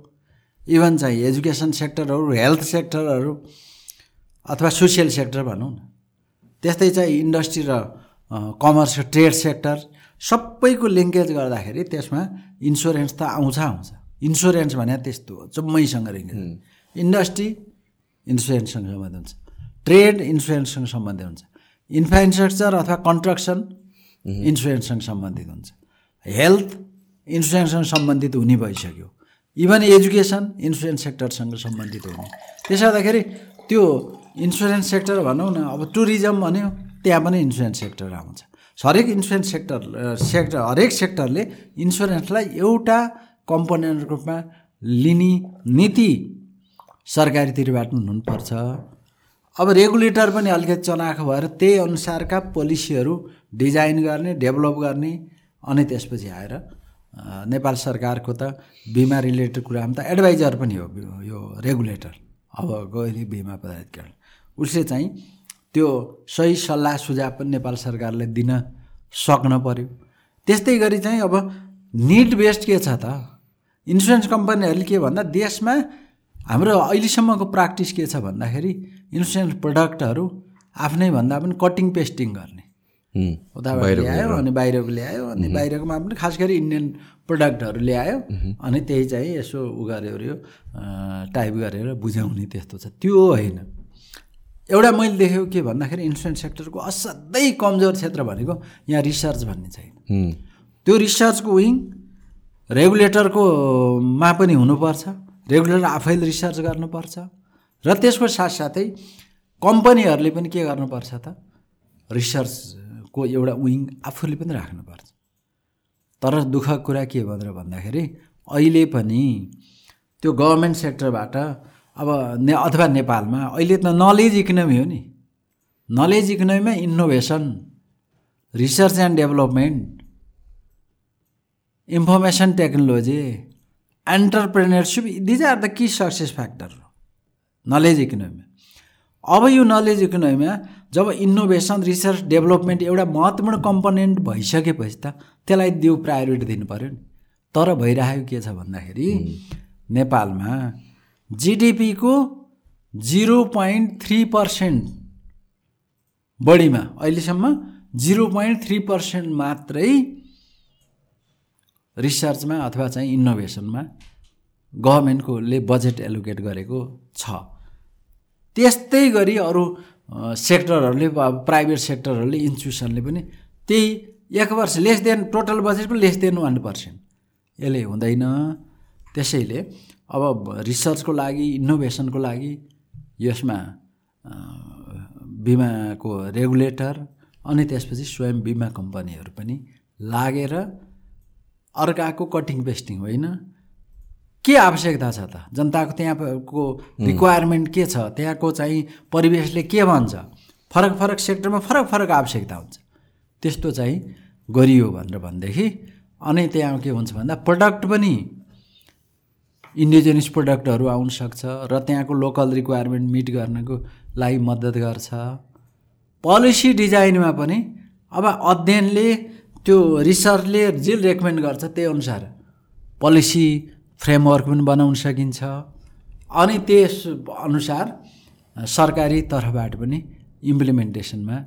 इभन चाहिँ एजुकेसन सेक्टरहरू हेल्थ सेक्टरहरू अथवा सोसियल सेक्टर भनौँ न त्यस्तै चाहिँ इन्डस्ट्री र कमर्स ट्रेड सेक्टर सबैको लिङ्केज गर्दाखेरि त्यसमा इन्सुरेन्स त आउँछ आउँछ। इन्सुरेन्स भने त्यस्तो हो जम्मैसँग लिङ्केज इन्डस्ट्री इन्सुरेन्ससँग सम्बन्धित हुन्छ। ट्रेड इन्सुरेन्ससँग सम्बन्धित हुन्छ। इन्फ्रास्ट्रक्चर अथवा कन्स्ट्रक्सन इन्सुरेन्ससँग सम्बन्धित हुन्छ। हेल्थ इन्सुरेन्ससँग सम्बन्धित हुने भइसक्यो। इभन एजुकेसन इन्सुरेन्स सेक्टरसँग सम्बन्धित हुने। त्यसो गर्दाखेरि त्यो इन्सुरेन्स सेक्टर भनौँ न अब टुरिज्म भन्यो त्यहाँ पनि इन्सुरेन्स सेक्टर आउँछ। हरेक इन्सुरेन्स सेक्टर सेक्टर हरेक सेक्टरले इन्सुरेन्सलाई एउटा कम्पोनेन्ट रूपमा लिने नीति सरकारीतिरबाट हुनुपर्छ। अब रेगुलेटर पनि अलिकति चनाखो भएर त्यही अनुसारका पोलिसीहरू डिजाइन गर्ने डेभलप गर्ने अनि त्यसपछि आएर नेपाल सरकारको त बिमा रिलेटेड कुरामा त एडभाइजर पनि हो यो रेगुलेटर। अब गहिले बिमा पदाधिकारी उसले चाहिँ त्यो सही सल्लाह सुझाव पनि नेपाल सरकारले दिन सक्न पऱ्यो त्यस्तै गरी चाहिँ अब निड बेस्ड के छ त? इन्सुरेन्स कम्पनीहरूले के भन्दा देशमा हाम्रो अहिलेसम्मको प्र्याक्टिस के छ भन्दाखेरि इन्सुरेन्स प्रडक्टहरू आफ्नै भन्दा पनि कटिङ पेस्टिङ गर्ने। उताबाट ल्यायो अनि बाहिरको ल्यायो अनि बाहिरकोमा पनि खास गरी इन्डियन प्रडक्टहरू ल्यायो अनि त्यही चाहिँ यसो उ गऱ्यो टाइप गरेर बुझाउने त्यस्तो छ। त्यो होइन। एउटा मैले देखेको के भन्दाखेरि इन्सुरेन्स सेक्टरको असाध्यै कमजोर क्षेत्र भनेको यहाँ रिसर्च भन्ने छैन। त्यो रिसर्चको विङ रेगुलेटरको मा पनि हुनुपर्छ। रेगुलेटर आफैले रिसर्च गर्नुपर्छ। र त्यसको साथसाथै कम्पनीहरूले पनि के गर्नुपर्छ त? रिसर्चको एउटा विङ आफूले पनि राख्नुपर्छ। तर दुःख कुरा के भनेर भन्दाखेरि अहिले पनि त्यो गभर्मेन्ट सेक्टरबाट अब ने अथवा नेपालमा अहिले त नलेज इकोनोमी हो नि। Knowledge इकोनोमीमा innovation research and development information technology entrepreneurship these are the key success factor knowledge इकोनोमीमा अब यो नलेज इकोनोमीमा जब इनोभेसन रिसर्च डेभलपमेन्ट एउटा महत्त्वपूर्ण कम्पोनेन्ट भइसकेपछि त त्यसलाई दिउ प्रायोरिटी दिनु पऱ्यो नि। तर भइरहेको के छ भन्दाखेरि नेपालमा जिडिपीको जिरो पोइन्ट थ्री पर्सेन्ट बढीमा अहिलेसम्म जिरो पोइन्ट थ्री पर्सेन्ट मात्रै रिसर्चमा अथवा चाहिँ इनोभेसनमा गभर्मेन्टकोले बजेट एलोकेट गरेको छ। त्यस्तै गरी अरू सेक्टरहरूले प्राइभेट सेक्टरहरूले इन्स्टिट्युसनले पनि त्यही एक वर्ष लेस देन टोटल बजेटको लेस देन वान पर्सेन्ट। यसले हुँदैन। त्यसैले अब रिसर्चको लागि इनोभेसनको लागि यसमा बिमाको रेगुलेटर अनि त्यसपछि स्वयं बिमा कम्पनीहरू पनि लागेर अर्काको कटिङ पेस्टिङ होइन? के आवश्यकता छ त? जनताको त्यहाँको रिक्वायरमेन्ट के छ? त्यहाँको चाहिँ परिवेशले के भन्छ? फरक फरक सेक्टरमा फरक फरक आवश्यकता हुन्छ। त्यस्तो चाहिँ गरियो भनेर भनेदेखि अनि त्यहाँ के हुन्छ भन्दा प्रडक्ट पनि इन्डिजिनियस प्रडक्टहरू आउन सक्छ र त्यहाँको लोकल रिक्वायरमेन्ट मिट गर्नको लागि मद्दत गर्छ। पोलिसी डिजाइनमा पनि अब अध्ययनले त्यो रिसर्चले जे रेकमेन्ड गर्छ त्यही अनुसार पोलिसी फ्रेमवर्क पनि बनाउन सकिन्छ। अनि त्यस अनुसार सरकारी तर्फबाट पनि इम्प्लिमेन्टेसनमा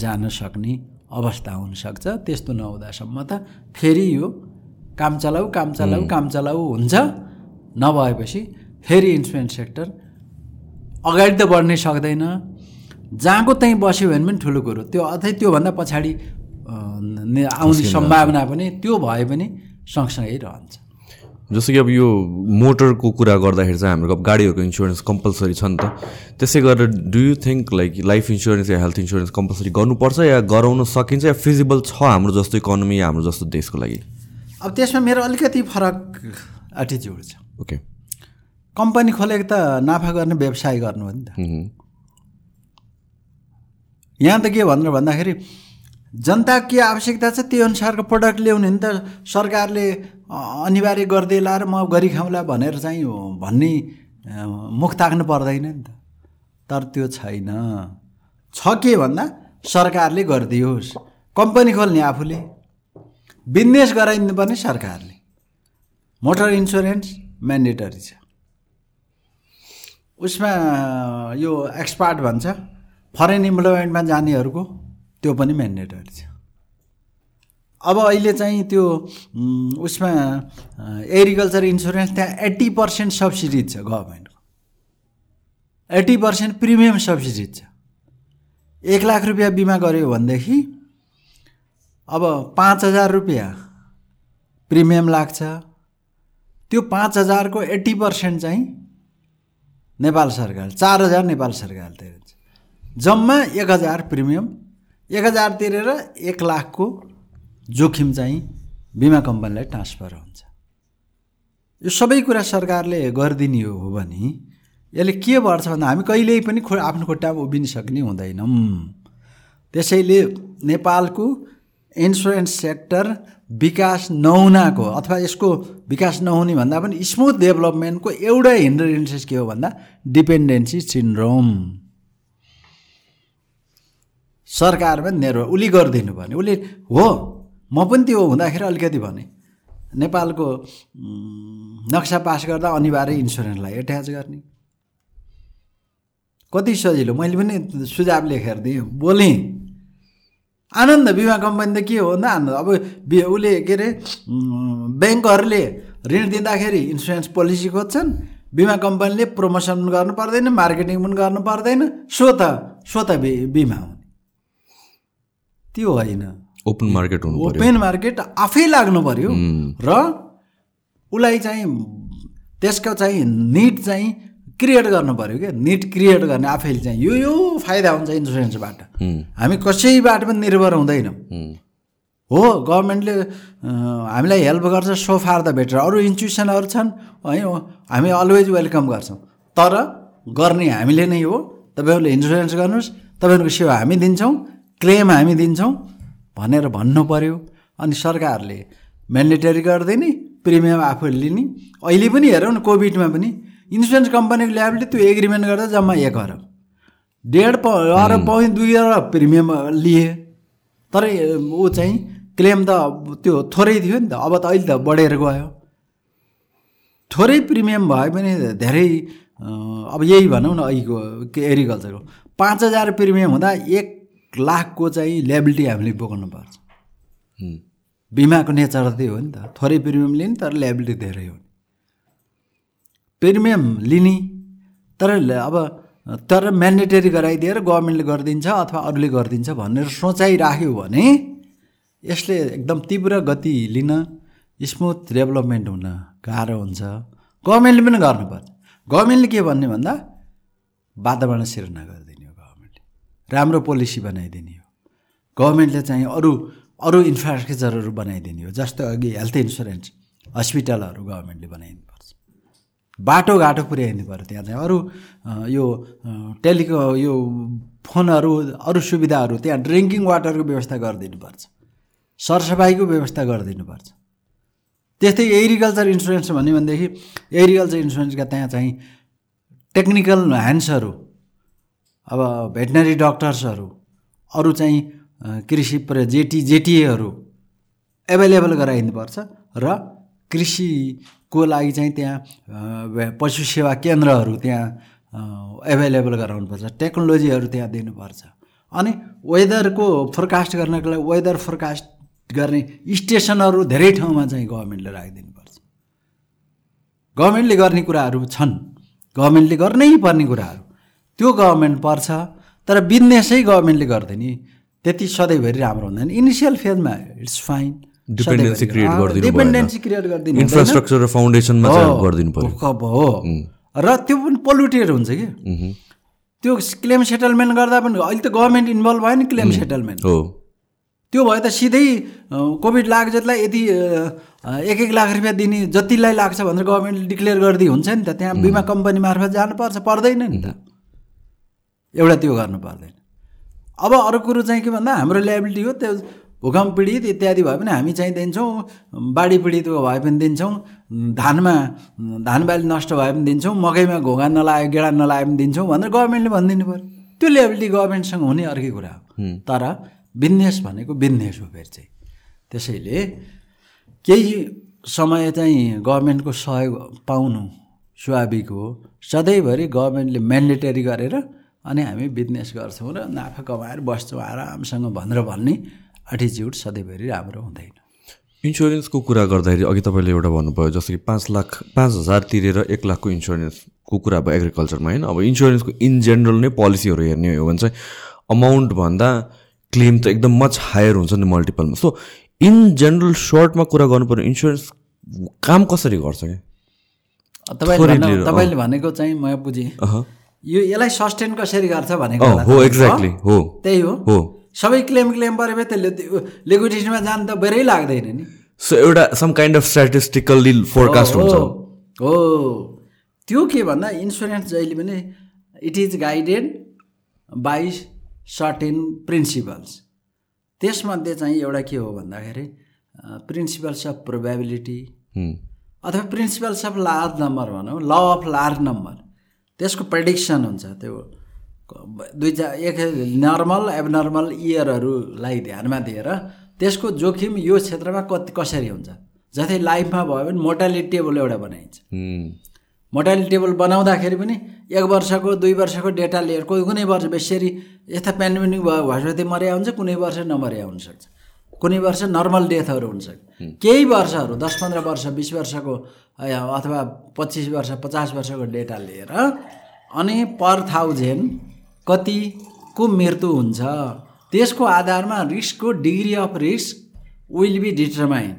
जान सक्ने अवस्था हुनसक्छ त्यस्तो नहुँदासम्म त फेरि यो काम चलाऊ काम चलाऊ काम चलाऊ हुन्छ। नभएपछि फेरि इन्सुरेन्स सेक्टर अगाडि त बढ्नै सक्दैन। जहाँको त्यहीँ बस्यो भने पनि ठुलो कुरो। त्यो अझै त्योभन्दा पछाडि आउने सम्भावना पनि त्यो भए पनि सँगसँगै रहन्छ। जस्तो कि अब यो मोटरको कुरा गर्दाखेरि चाहिँ हाम्रो अब गाडीहरूको इन्सुरेन्स कम्पलसरी छ नि त। त्यसै गरेर do you think like life insurance yeah health insurance compulsory गर्नुपर्छ या गराउन सकिन्छ या फिजिबल छ हाम्रो जस्तो इकोनोमी या हाम्रो जस्तो देशको लागि? अब त्यसमा मेरो अलिकति फरक एटिच्युड छ। ओके कम्पनी खोलेको त नाफा गर्ने व्यवसाय गर्नु हो नि त। यहाँ त के भनेर भन्दाखेरि जनता के आवश्यकता छ त्यो अनुसारको प्रडक्ट ल्याउने नि त। सरकारले अनिवार्य गरिदिए लाएर म गरी खाउँला भनेर चाहिँ भन्ने मुख ताक्नु पर्दैन नि त। तर त्यो छैन। छ के भन्दा सरकारले गरिदियोस्। कम्पनी खोल्ने आफूले। बिजनेस गराइदिनु पर्ने सरकारले। मोटर इन्सुरेन्स म्यान्डेटरी छ। उसमा यो एक्सपार्ट भन्छ। फरेन इम्प्लोइमेन्टमा जानेहरूको त्यो पनि म्यान्डेटरी छ। अब अहिले चाहिँ त्यो उसमा एग्रिकल्चर इन्सुरेन्स त्यहाँ एट्टी पर्सेन्ट सब्सिडी छ गभर्मेन्टको एट्टी पर्सेन्ट प्रिमियम सब्सिडी छ। एक लाख रुपियाँ बिमा गऱ्यो भनेदेखि अब पाँच हजार रुपियाँ प्रिमियम लाग्छ। त्यो पाँच हजारको एट्टी पर्सेन्ट चाहिँ नेपाल सरकार चार हजार नेपाल सरकार तिर्छ जम्मा एक हजार प्रिमियम एक हजार तिरेर एक लाखको जोखिम चाहिँ बिमा कम्पनीलाई ट्रान्सफर हुन्छ। यो सबै कुरा सरकारले गरिदिने हो भने यसले के गर्छ भन्दा हामी कहिल्यै पनि खो आफ्नो खुट्टामा उभिन हुँदैनौँ। त्यसैले नेपालको इन्सुरेन्स सेक्टर विकास नहुनाको अथवा यसको विकास नहुने भन्दा पनि स्मुथ डेभलपमेन्टको एउटै हिन्ड्रेन्सेस के हो भन्दा डिपेन्डेन्सी सिन्ड्रोम। सरकारमा निर्भर उसले गरिदिनु भने उसले हो म पनि त्यो हुँदाखेरि अलिकति भने। नेपालको नक्सा पास गर्दा अनिवार्य इन्सुरेन्सलाई एट्याच गर्ने। कति सजिलो मैले पनि सुझाव लेखेर दिएँ बोलेँ। आनन्द बिमा कम्पनी त के हो भन्दा आनन्द? अब उसले के अरे ब्याङ्कहरूले ऋण दिँदाखेरि इन्सुरेन्स पोलिसी खोज्छन् बिमा कम्पनीले प्रमोसन पनि गर्नु पर्दैन मार्केटिङ पनि गर्नु पर्दैन सो त सो त बिमा हुने त्यो होइन। ओपन मार्केट हुनु ओपन मार्केट आफै लाग्नु पर्यो र उसलाई चाहिँ त्यसको चाहिँ निट चाहिँ क्रिएट गर्नु पऱ्यो क्या निट क्रिएट गर्ने आफैले चाहिँ यो यो फाइदा हुन्छ इन्सुरेन्सबाट हामी कसैबाट पनि निर्भर हुँदैनौँ। हो गभर्मेन्टले हामीलाई हेल्प गर्छ सो फार द बेटर अरू इन्स्टिट्युसनहरू छन् है हामी अलवेज वेलकम गर्छौँ। तर गर्ने हामीले नै हो। तपाईँहरूले इन्सुरेन्स गर्नुहोस् तपाईँहरूको सेवा हामी दिन्छौँ। क्लेम हामी दिन्छौँ भनेर भन्नु पऱ्यो अनि सरकारले म्यान्डेटरी गरिदिने प्रिमियम आफूले लिने। अहिले पनि हेरौँ न कोभिडमा पनि इन्सुरेन्स कम्पनीको ल्याबले त्यो एग्रिमेन्ट गर्दा जम्मा एक अरब। डेढ प अरब पाउने दुई अरब प्रिमियम लिए। तर ऊ चाहिँ क्लेम त त्यो थोरै थियो नि त अब त अहिले त बढेर गयो। थोरै प्रिमियम भए पनि धेरै अब यही भनौँ न अहिलेको एग्रिकल्चरको पाँच हजार प्रिमियम हुँदा एक लाखको चाहिँ ल्याबिलिटी हामीले बोकाउनु पर्छ। बिमाको नेचर त्यही हो नि त। थोरै प्रिमियम लिने तर ल्याबिलिटी धेरै हो। प्रिमियम लिने तर अब तर म्यान्डेटरी गराइदिएर गभर्मेन्टले गरिदिन्छ अथवा अरूले गरिदिन्छ भनेर सोचाइ राख्यो भने यसले एकदम तीव्र गति लिन स्मुथ डेभलपमेन्ट हुन गाह्रो हुन्छ। गभर्मेन्टले पनि गर्नुपर्छ। गभर्मेन्टले के भन्ने भन्दा वातावरण सिर्जना राम्रो पोलिसी बनाइदिने हो। गभर्मेन्टले चाहिँ अरू अरू इन्फ्रास्ट्रक्चरहरू बनाइदिने हो जस्तो अघि हेल्थ इन्सुरेन्स हस्पिटलहरू गभर्मेन्टले बनाइदिनुपर्छ। बाटोघाटो पुर्याइदिनु पऱ्यो त्यहाँ चाहिँ। अरू यो टेलिको यो फोनहरू अरू सुविधाहरू त्यहाँ ड्रिङ्किङ वाटरको व्यवस्था गरिदिनुपर्छ। सरसफाइको व्यवस्था गरिदिनुपर्छ। त्यस्तै एग्रिकल्चर इन्सुरेन्स भन्यो भनेदेखि एग्रिकल्चर इन्सुरेन्सका त्यहाँ चाहिँ टेक्निकल ह्यान्ड्सहरू अब भेटनरी डक्टर्सहरू अरू चाहिँ कृषि प्र जेटी जेटिएहरू एभाइलेबल गराइदिनुपर्छ र कृषिको लागि चाहिँ त्यहाँ पशु सेवा केन्द्रहरू त्यहाँ एभाइलेबल गराउनुपर्छ टेक्नोलोजीहरू त्यहाँ दिनुपर्छ। अनि वेदरको फोरकास्ट गर्नको लागि वेदर फोरकास्ट गर्ने स्टेसनहरू धेरै ठाउँमा चाहिँ गभर्मेन्टले राखिदिनुपर्छ। गभर्मेन्टले गर्ने कुराहरू छन् गभर्मेन्टले गर्नै पर्ने कुराहरू। त्यो गभर्मेन्ट पर्छ तर बिजनेसै गभर्मेन्टले गर्दैन त्यति सधैँभरि राम्रो हुँदैन। इनिसियल फेजमा इट्स फाइन डिपेन्डेन्सी क्रिएट गरिदिनु डिपेन्डेन्सी क्रिएट गरिदिनु इन्फ्रास्ट्रक्चर र फाउन्डेसनमा चाहिँ गरिदिनु पर्यो हो। र त्यो पनि पोल्युटेड हुन्छ कि? त्यो क्लेम सेटलमेन्ट गर्दा पनि अहिले त गभर्मेन्ट इन्भल्भ भयो नि क्लेम सेटलमेन्ट हो। त्यो भयो त सिधै कोभिड लाग्छ जतिलाई यति एक एक लाख रुपियाँ दिने जतिलाई लाग्छ भनेर गभर्मेन्टले डिक्लेयर गरिदिए हुन्छ नि त। त्यहाँ बिमा कम्पनी मार्फत जानुपर्छ। पर्दैन नि त। एउटा त्यो गर्नु पर्दैन अब अरू कुरो चाहिँ के भन्दा हाम्रो ल्याबिलिटी हो त्यो भूकम्प पीडित इत्यादि भयो भने हामी चाहिँ दिन्छौँ बाढी पीडित भए पनि दिन्छौँ धानमा धान बाली नष्ट भए पनि दिन्छौँ मकैमा घोगा नलायो गेडा नलायो पनि दिन्छौँ भनेर गभर्मेन्टले भनिदिनु पऱ्यो। त्यो ल्याबिलिटी गभर्मेन्टसँग हुने अर्कै कुरा हो। तर बिजनेस भनेको बिजनेस हो फेरि चाहिँ। त्यसैले केही समय चाहिँ गभर्मेन्टको सहयोग पाउनु स्वाभाविक हो। सधैँभरि गभर्मेन्टले म्यान्डेटरी गरेर अनि हामी बिजनेस गर्छौँ र नाफा कमाएर बस्छौँ। आरामसँग भनेर भन्ने एटिच्युड सधैँभरि राम्रो हुँदैन। इन्सुरेन्सको कुरा गर्दाखेरि अघि तपाईँले एउटा भन्नुभयो जस्तो कि पाँच लाख पाँच हजार तिरेर एक लाखको इन्सुरेन्सको कुरा भयो एग्रिकल्चरमा होइन? अब इन्सुरेन्सको इन जेनरल नै पोलिसीहरू हेर्ने हो भने चाहिँ अमाउन्टभन्दा क्लेम त एकदम मच हायर हुन्छ नि मल्टिपलमा सो इन जेनरल सर्टमा कुरा गर्नु पऱ्यो इन्सुरेन्स काम कसरी गर्छ? क्या तपाईँले तपाईँले भनेको चाहिँ म बुझेँ। यो यसलाई सस्टेन कसरी गर्छ भनेको हो एक्ज्याक्टली हो। त्यही हो। हो। सबै क्लेम क्लेम पऱ्यो त्यसले लिक्विडेसनमा जानु त बेरै लाग्दैन नि। सो एउटा some kind of statistically forecast हुन्छ। हो। त्यो के भन्दा इन्सुरेन्स जहिले पनि it is guided by certain principles त्यसमध्ये चाहिँ एउटा के हो भन्दाखेरि प्रिन्सिपल्स अफ प्रोबेबिलिटी अथवा प्रिन्सिपल्स अफ लार्ज नम्बर भनौँ ल अफ लार्ज नम्बर त्यसको प्रेडिक्सन हुन्छ त्यो दुई चार एक नर्मल एबनर्मल इयरहरूलाई ध्यानमा दिएर त्यसको जोखिम यो क्षेत्रमा कति कसरी हुन्छ? जस्तै लाइफमा भयो भने मोर्टालिटी टेबल एउटा बनाइन्छ। मोर्टालिटी टेबल बनाउँदाखेरि पनि एक वर्षको दुई वर्षको डेटा लिएर कोही कुनै वर्ष बेसरी यस्ता पेन्डेमिक भयो भएपछि मर्या हुन्छ कुनै वर्ष नमर्या हुनसक्छ। कुनै वर्ष नर्मल डेथहरू हुनसक्छ। केही वर्षहरू दस पन्ध्र वर्ष बिस वर्षको अथवा पच्चिस वर्ष पचास वर्षको डेटा लिएर अनि पर थाउजन्ड कतिको मृत्यु हुन्छ त्यसको आधारमा रिस्कको degree of risk will be determine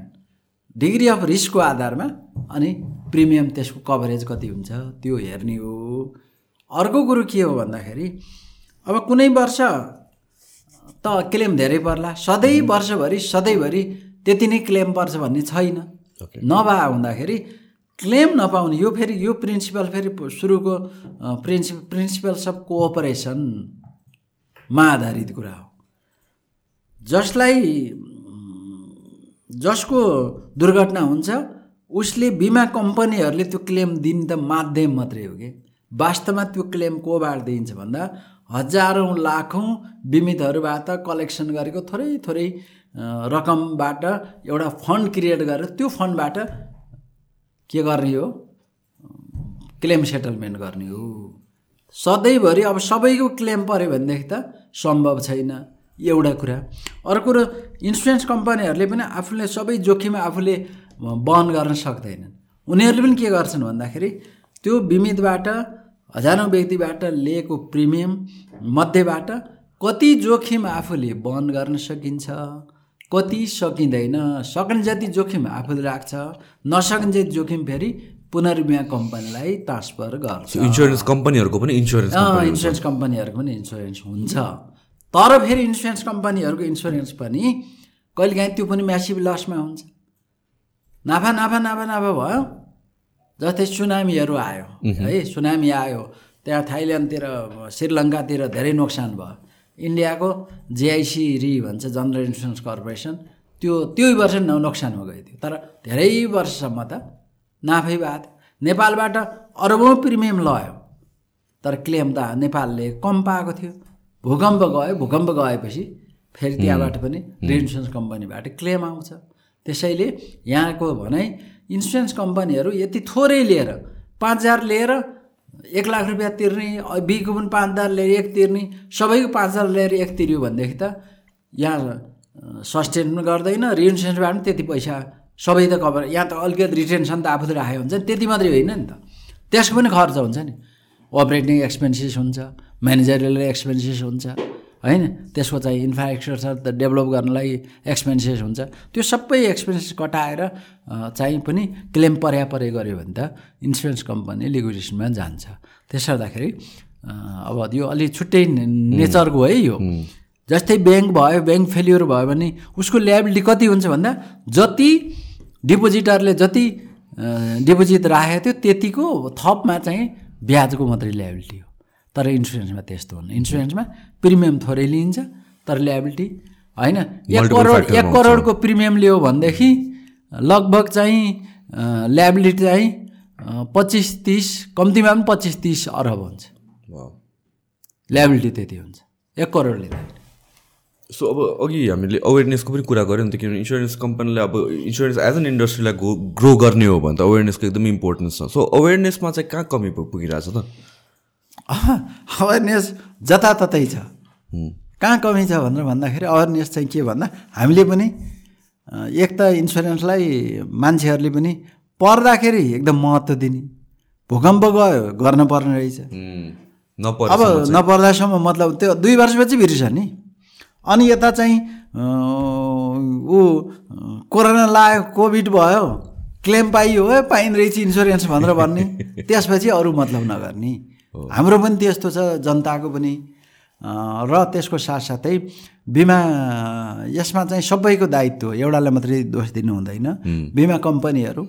degree of रिस्कको आधारमा अनि प्रिमियम त्यसको कभरेज कति हुन्छ त्यो हेर्ने हो। अर्को कुरो के हो भन्दाखेरि अब कुनै वर्ष त क्लेम धेरै पर्ला सधैँ वर्षभरि सधैँभरि त्यति नै क्लेम पर्छ भन्ने छैन। नभए हुँदाखेरि क्लेम नपाउने। यो फेरि यो प्रिन्सिपल फेरि सुरुको प्रिन्सि प्रिन्सिपल्स अफ कोअपरेसनमा आधारित कुरा हो। जसलाई जसको दुर्घटना हुन्छ उसले बिमा कम्पनीहरूले त्यो क्लेम दिने त माध्यम मात्रै हो कि? वास्तवमा त्यो क्लेम कोबाट दिइन्छ भन्दा हजारौँ लाखौँ बिमितहरूबाट कलेक्सन गरेको थोरै थोरै रकमबाट एउटा फन्ड क्रिएट गरेर त्यो फन्डबाट के गर्ने हो? क्लेम सेटलमेन्ट गर्ने हो। सधैँभरि अब सबैको क्लेम पऱ्यो भनेदेखि त सम्भव छैन एउटा कुरा। अर्को कुरो इन्सुरेन्स कम्पनीहरूले पनि आफूले सबै जोखिम आफूले वहन गर्न सक्दैनन्। उनीहरूले पनि के गर्छन् भन्दाखेरि त्यो बिमितबाट हजारौँ व्यक्तिबाट लिएको प्रिमियम मध्येबाट कति जोखिम आफूले वहन गर्न सकिन्छ? कति सकिँदैन। सक्ने जति जोखिम आफूले राख्छ नसक्ने जति जोखिम फेरि पुनर्बिमा कम्पनीलाई ट्रान्सफर गर्छ। इन्सुरेन्स कम्पनीहरूको पनि इन्सुरेन्स इन्सुरेन्स कम्पनीहरूको पनि इन्सुरेन्स हुन्छ। तर फेरि इन्सुरेन्स कम्पनीहरूको इन्सुरेन्स पनि कहिलेकाहीँ त्यो पनि म्यासिभ लसमा हुन्छ। नाफा नाफा नाफा नाफा भयो। जस्तै सुनामीहरू आयो है सुनामी आयो। त्यहाँ थाइल्यान्डतिर श्रीलङ्कातिर धेरै नोक्सान भयो। इन्डियाको जेआइसी री भन्छ जनरल इन्सुरेन्स कर्पोरेसन त्यो त्यही वर्ष न नोक्सानमा गयो थियो तर धेरै वर्षसम्म त नाफै भएको थियो नेपालबाट अरबौँ प्रिमियम लयो। तर क्लेम त नेपालले कम पाएको थियो। भूकम्प गयो भूकम्प गएपछि फेरि त्यहाँबाट पनि इन्सुरेन्स कम्पनीबाट क्लेम आउँछ। त्यसैले यहाँको भनाइ इन्सुरेन्स कम्पनीहरू यति थोरै लिएर पाँच हजार लिएर एक लाख रुपियाँ तिर्ने बीको पनि पाँच हजार लिएर एक तिर्ने सबैको पाँच हजार लिएर एक तिर्यो भनेदेखि त यहाँ सस्टेन पनि गर्दैन रिइन्सुरेन्सबाट पनि त्यति पैसा सबै त कभर यहाँ त अलिकति रिटेन्सन त आफूले राखेको हुन्छ नि त्यति मात्रै होइन नि त। त्यसको पनि खर्च हुन्छ नि। अपरेटिङ एक्सपेन्सेस हुन्छ म्यानेजरियल एक्सपेन्सेस हुन्छ। होइन? त्यसको चाहिँ इन्फ्रास्ट्रक्चर त डेभलप गर्नलाई एक्सपेन्सेस हुन्छ। त्यो सबै एक्सपेन्सेस कटाएर चाहिँ पनि क्लेम पर्या परे गऱ्यो भने त इन्सुरेन्स कम्पनी लिक्विडेसनमा जान्छ। त्यसो गर्दाखेरि अब यो अलिक छुट्टै नेचरको है यो। जस्तै ब्याङ्क भयो ब्याङ्क फेलियर भयो भने उसको ल्याबिलिटी कति हुन्छ भन्दा जति डिपोजिटरले जति डिपोजिट राखेको थियो त्यतिको थपमा चाहिँ ब्याजको मात्रै ल्याबिलिटी हो। तर इन्सुरेन्समा त्यस्तो हुन्न। इन्सुरेन्समा प्रिमियम थोरै लिइन्छ तर ल्याबिलिटी होइन। एक करोड एक करोडको प्रिमियम लियो भनेदेखि लगभग चाहिँ ल्याबिलिटी चाहिँ पच्चिस तिस कम्तीमा पनि पच्चिस तिस अरब हुन्छ। ल्याबिलिटी त्यति हुन्छ। एक करोड लिँदाखेरि सो अब अघि हामीले अवेरनेसको पनि कुरा गऱ्यौँ नि त किनभने इन्सुरेन्स कम्पनीले अब इन्सुरेन्स एज एन इन्डस्ट्रीलाई ग्रो ग्रो गर्ने हो भने त अवेरनेसको एकदमै इम्पोर्टेन्स छ। सो अवेरनेसमा चाहिँ कहाँ कमी पुगिरहेछ त? अवेरनेस जताततै छ। कहाँ कमी छ भनेर भन्दाखेरि अवेरनेस चाहिँ के भन्दा हामीले पनि एक त इन्सुरेन्सलाई मान्छेहरूले पनि पर्दाखेरि एकदम महत्त्व दिने। भूकम्प गयो गर्न पर्ने रहेछ अब नपर्दासम्म मतलब त्यो दुई वर्षपछि बिर्छ नि। अनि यता चाहिँ ऊ कोरोना लाग्यो कोभिड भयो क्लेम पाइयो है पाइँदो रहेछ इन्सुरेन्स भनेर भन्ने। त्यसपछि अरू मतलब नगर्ने। हाम्रो पनि त्यस्तो छ जनताको पनि। र त्यसको साथसाथै बिमा यसमा चाहिँ सबैको दायित्व एउटालाई मात्रै दोष दिनु हुँदैन। बिमा कम्पनीहरू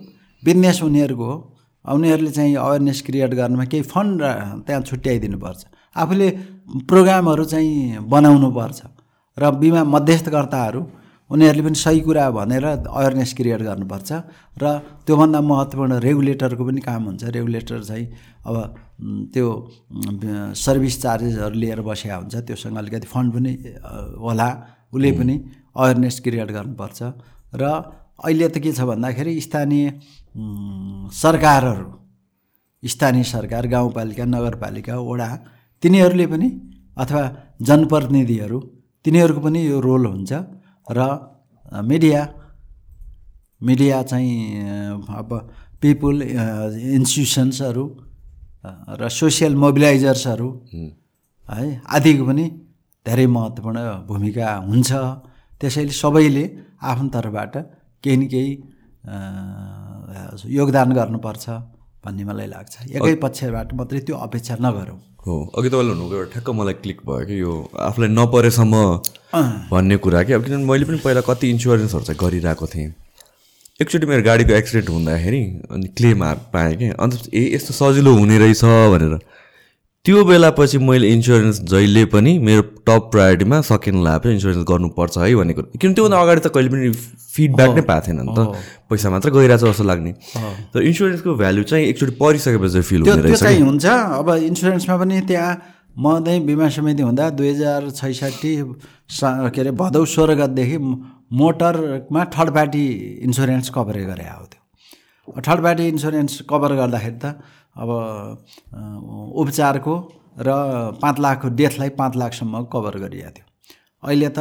बिजनेस उनीहरूको हो। उनीहरूले चाहिँ अवेरनेस क्रिएट गर्नुमा केही फन्ड त्यहाँ छुट्याइदिनुपर्छ आफूले प्रोग्रामहरू चाहिँ बनाउनु पर्छ। र बिमा मध्यस्थकर्ताहरू उनीहरूले पनि सही कुरा भनेर अवेरनेस क्रिएट गर्नुपर्छ। र त्योभन्दा महत्त्वपूर्ण रेगुलेटरको पनि काम हुन्छ। रेगुलेटर चाहिँ अब त्यो सर्भिस चार्जेसहरू लिएर बसेका हुन्छ। त्योसँग अलिकति फन्ड पनि होला। उसले पनि अवेरनेस क्रिएट गर्नुपर्छ। र अहिले त के छ भन्दाखेरि स्थानीय सरकारहरू स्थानीय सरकार गाउँपालिका नगरपालिका वडा तिनीहरूले पनि अथवा जनप्रतिनिधिहरू तिनीहरूको पनि यो रोल हुन्छ। र मिडिया मिडिया चाहिँ अब पिपुल इन्स्टिट्युसन्सहरू र सोसियल मोबिलाइजर्सहरू है। आदिको पनि धेरै महत्त्वपूर्ण भूमिका हुन्छ। त्यसैले सबैले आफ्नो तर्फबाट केही न केही योगदान गर्नुपर्छ भन्ने मलाई लाग्छ। एकै पक्षबाट मात्रै त्यो अपेक्षा नगरौँ। हो अघि तपाईँले भन्नुभएको एउटा ठ्याक्क मलाई क्लिक भयो कि यो आफूलाई नपरेसम्म भन्ने कुरा कि अब किनभने मैले पनि पहिला कति इन्सुरेन्सहरू चाहिँ गरिरहेको थिएँ। एकचोटि मेरो गाडीको एक्सिडेन्ट हुँदाखेरि अनि क्लेम पाएँ कि? अन्त ए यस्तो सजिलो हुने रहेछ भनेर। त्यो बेलापछि मैले इन्सुरेन्स जहिले पनि मेरो टप प्रायोरिटीमा सकेन्ड लाभ इन्सुरेन्स गर्नुपर्छ है भन्ने कुरो। किनभने त्योभन्दा अगाडि त कहिले पनि फिडब्याक नै पाएको थिएन नि त। पैसा मात्र गइरहेछ जस्तो लाग्ने। तर इन्सुरेन्सको भ्यालु चाहिँ एकचोटि परिसकेपछि फिल हुने रहेछ हुन्छ। अब इन्सुरेन्समा पनि त्यहाँ म चाहिँ बिमा समिति हुँदा दुई हजार छैसठी के अरे भदौ सोह्र गतदेखि मोटरमा थर्ड पार्टी इन्सुरेन्स कभरेज गरे आएको थियो थर्ड पार्टी इन्सुरेन्स कभर गर्दाखेरि त अब उपचारको र पाँच लाखको डेथलाई पाँच लाखसम्म कभर गरिएको थियो। अहिले त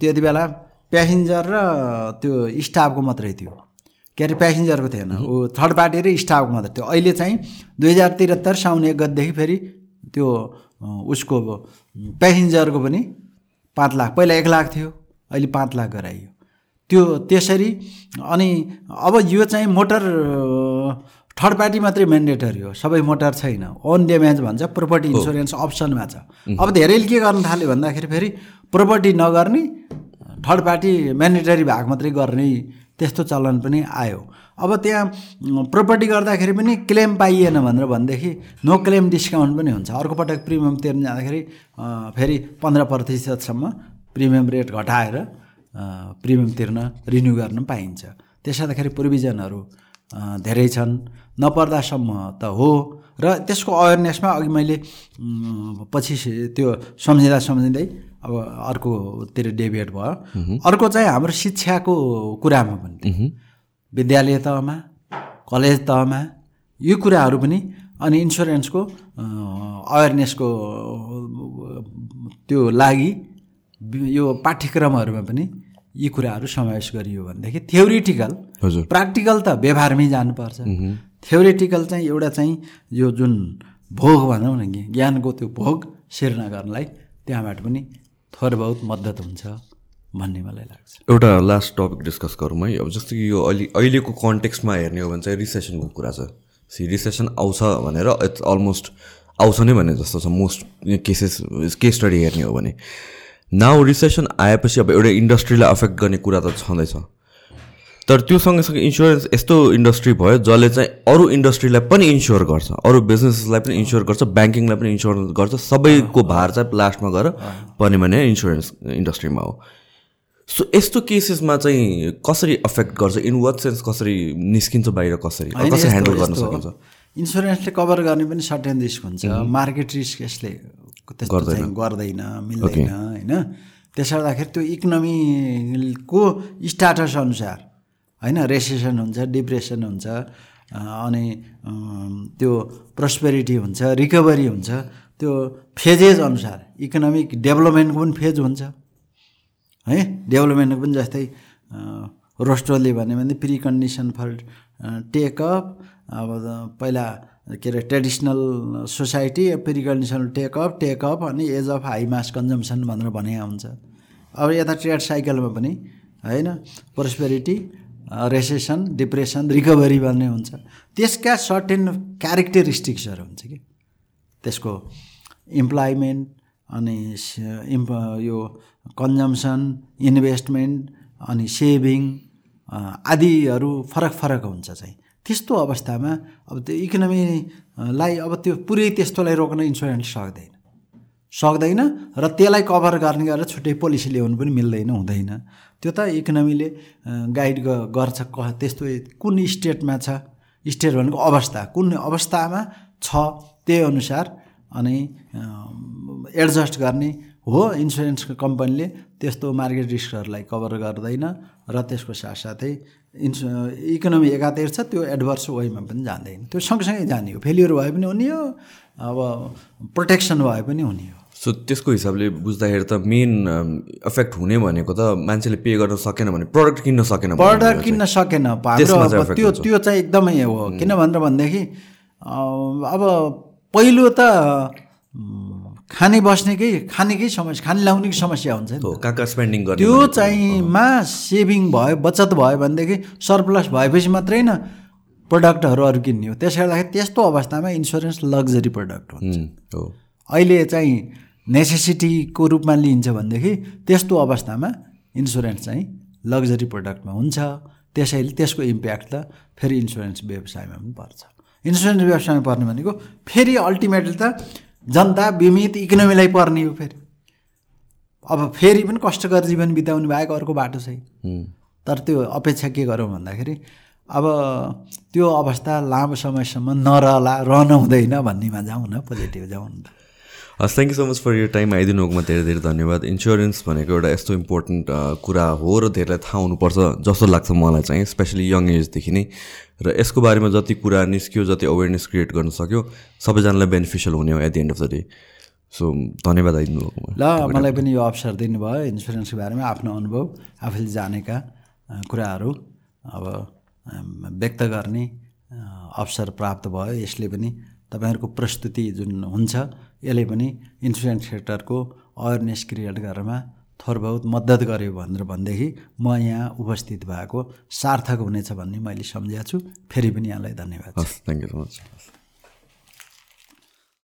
त्यति बेला प्यासेन्जर र त्यो स्टाफको मात्रै थियो। के अरे प्यासेन्जरको थिएन ऊ थर्ड पार्टी र स्टाफको मात्रै थियो। अहिले चाहिँ दुई हजार त्रिहत्तर साउन एक गतदेखि फेरि त्यो उसको प्यासेन्जरको पनि पाँच लाख पहिला एक लाख थियो। अहिले पाँच लाख गराइयो। त्यो त्यसरी अनि अब यो चाहिँ मोटर थर्ड पार्टी मात्रै म्यान्डेटरी हो। सबै मोटर छैन। ओन ड्यामेज भन्छ प्रोपर्टी इन्सुरेन्स अप्सनमा छ। अब धेरैले के गर्न थाल्यो भन्दाखेरि फेरि प्रोपर्टी नगर्ने थर्ड पार्टी म्यान्डेटरी भाग मात्रै गर्ने त्यस्तो चलन पनि आयो। अब त्यहाँ प्रोपर्टी गर्दाखेरि पनि क्लेम पाइएन भनेर भनेदेखि नो क्लेम डिस्काउन्ट पनि हुन्छ। अर्को पटक प्रिमियम तिर्न जाँदाखेरि फेरि पन्ध्र प्रतिशतसम्म प्रिमियम रेट घटाएर प्रिमियम तिर्न रिन्यू गर्न पाइन्छ। त्यसो हुँदाखेरि प्रोभिजनहरू धेरै छन्। नपर्दासम्म त हो। र त्यसको अवेरनेसमा अघि मैले पछि त्यो सम्झिँदा सम्झिँदै अब अर्कोतिर डेभिएट भयो। अर्को चाहिँ हाम्रो शिक्षाको कुरामा पनि। विद्यालय तहमा कलेज तहमा यो कुराहरू पनि अनि इन्सुरेन्सको अवेरनेसको त्यो लागि यो पाठ्यक्रमहरूमा पनि यी कुराहरू समावेश गरियो भनेदेखि थ्योरिटिकल हजुर। प्र्याक्टिकल त व्यवहारमै जानुपर्छ। थ्योरिटिकल चाहिँ एउटा चाहिँ यो जुन भोग भनौँ न ज्ञानको त्यो भोग सिर्ना गर्नलाई त्यहाँबाट पनि थोर बहुत मद्दत हुन्छ भन्ने मलाई लाग्छ। एउटा लास्ट टपिक डिस्कस गरौँ है। अब जस्तो कि यो अहिले अहिलेको कन्टेक्स्टमा हेर्ने हो भने चाहिँ रिसेसनको कुरा छ। सी रिसेसन आउँछ भनेर इट्स अलमोस्ट आउँछ नै भने जस्तो छ। मोस्ट केसेस केस स्टडी हेर्ने हो भने। नाउ रिसेसन आएपछि अब एउटा इन्डस्ट्रीलाई अफेक्ट गर्ने कुरा त छँदैछ। तर त्यो सँगसँगै इन्सुरेन्स यस्तो इन्डस्ट्री भयो जसले चाहिँ अरू इन्डस्ट्रीलाई पनि इन्स्योर गर्छ अरू बिजनेसेसलाई पनि इन्स्योर गर्छ ब्याङ्किङलाई पनि इन्स्योर गर्छ सबैको भार चाहिँ लास्टमा गएर पर्ने भने इन्सुरेन्स इन्डस्ट्रीमा हो। सो यस्तो केसेसमा चाहिँ कसरी अफेक्ट गर्छ? इन वाट सेन्स कसरी निस्किन्छ बाहिर कसरी? कसरी ह्यान्डल गर्न। सकिन्छ? इन्सुरेन्सले कभर गर्ने पनि सर्टेन रिस्क हुन्छ। मार्केट रिस्क यसले त्यस्तो गर्दैन। मिल्दैन होइन? त्यसो गर्दाखेरि त्यो इकोनोमीको स्टाटस अनुसार होइन? रेसेसन हुन्छ डिप्रेसन हुन्छ अनि त्यो प्रोस्पेरिटी हुन्छ रिकभरी हुन्छ त्यो फेजेज अनुसार इकोनोमिक डेभलपमेन्टको पनि फेज हुन्छ है? डेभलपमेन्टको पनि जस्तै रोस्टोले भन्यो भने प्रि कन्डिसन फर टेकअप अब पहिला के अरे traditional society pre conditional take up take up अनि age of high mass consumption भनेर भने हुन्छ। अब यता ट्रेड साइकलमा पनि होइन प्रोस्पेरिटी रेसेसन डिप्रेसन रिकभरी भन्ने हुन्छ। त्यसका सर्टेन क्यारेक्टरिस्टिक्सहरू हुन्छ कि? त्यसको इम्प्लोइमेन्ट अनि इम्प यो कन्जम्सन इन्भेस्टमेन्ट अनि सेभिङ आदिहरू फरक फरक हुन्छ चाहिँ। त्यस्तो अवस्थामा अब त्यो इकोनोमीलाई अब त्यो पुरै त्यस्तोलाई रोक्न इन्सुरेन्स सक्दैन। सक्दैन र त्यसलाई कभर गर्ने गरेर छुट्टै पोलिसी ल्याउनु पनि मिल्दैन हुँदैन। त्यो त इकोनोमीले गाइड गर्छ क त्यस्तो कुन स्टेटमा छ स्टेट भनेको अवस्था। कुन अवस्थामा छ त्यही अनुसार अनि एडजस्ट गर्ने हो इन्सुरेन्स कम्पनीले त्यस्तो मार्केट रिस्कहरूलाई कभर गर्दैन र त्यसको साथसाथै इन्सु इकोनोमी एकातिर छ त्यो एडभर्स वेमा पनि जाँदैन। त्यो सँगसँगै जाने हो। फेलियर भए पनि हुने हो अब प्रोटेक्सन भए पनि हुने हो। सो त्यसको हिसाबले बुझ्दाखेरि त मेन इफेक्ट हुने भनेको त मान्छेले पे गर्न सकेन भने प्रडक्ट किन्न सकेन प्रडक्ट किन्न सकेन त्यो। त्यो चाहिँ एकदमै हो। किन भनेर भनेदेखि अब पहिलो त खाने बस्नेकै खानेकै समस्या खाने लाउनेकै समस्या हुन्छ नि हो कहाँ स्पेन्डिङ गर्ने त्यो चाहिँमा सेभिङ भयो बचत भयो भनेदेखि सरप्लस भएपछि मात्रै न प्रडक्टहरू अरू किन्ने हो। त्यसले गर्दाखेरि त्यस्तो अवस्थामा इन्सुरेन्स लग्जरी प्रडक्ट हो उम्, हो। अहिले चाहिँ नेसेसिटीको रूपमा लिइन्छ भनेदेखि त्यस्तो अवस्थामा इन्सुरेन्स चाहिँ लग्जरी प्रडक्टमा हुन्छ। त्यसैले त्यसको इम्प्याक्ट त फेरि इन्सुरेन्स व्यवसायमा पनि पर्छ। इन्सुरेन्स व्यवसायमा पर्ने भनेको फेरि अल्टिमेटली त जनता बिमित इकोनोमीलाई पर्ने हो फेरि। अब फेरि पनि कष्टकर जीवन बिताउने बाहेक अर्को बाटो छैन तर त्यो अपेक्षा के गरौँ भन्दाखेरि अब त्यो अवस्था लामो समयसम्म नरहला रहन हुँदैन भन्नेमा जाउँ न पोजिटिभ जाउँ न। हस् thank you so much for यो टाइम आइदिनुकोमा धेरै धेरै धन्यवाद। इन्सुरेन्स भनेको एउटा यस्तो इम्पोर्टेन्ट कुरा हो र धेरैलाई थाहा हुनुपर्छ जस्तो लाग्छ मलाई चाहिँ स्पेसली यङ एजदेखि नै। र यसको बारेमा जति कुरा निस्क्यो जति अवेरनेस क्रिएट गर्न सक्यो सबैजनालाई बेनिफिसियल हुने हो at the end of the day so धन्यवाद आइदिनु ल मलाई पनि। यो अवसर दिनुभयो इन्सुरेन्सको बारेमा आफ्नो अनुभव आफूले जानेका कुराहरू अब व्यक्त गर्ने अवसर प्राप्त भयो। यसले पनि तपाईँहरूको प्रस्तुति जुन हुन्छ यसले पनि इन्सुरेन्स सेक्टरको अवेरनेस क्रिएट गर्नमा थोर बहुत मद्दत गर्यो भनेर भनेदेखि म यहाँ उपस्थित भएको सार्थक हुनेछ भन्ने मैले सम्झेको छु। फेरि पनि यहाँलाई धन्यवाद। Thank you so much.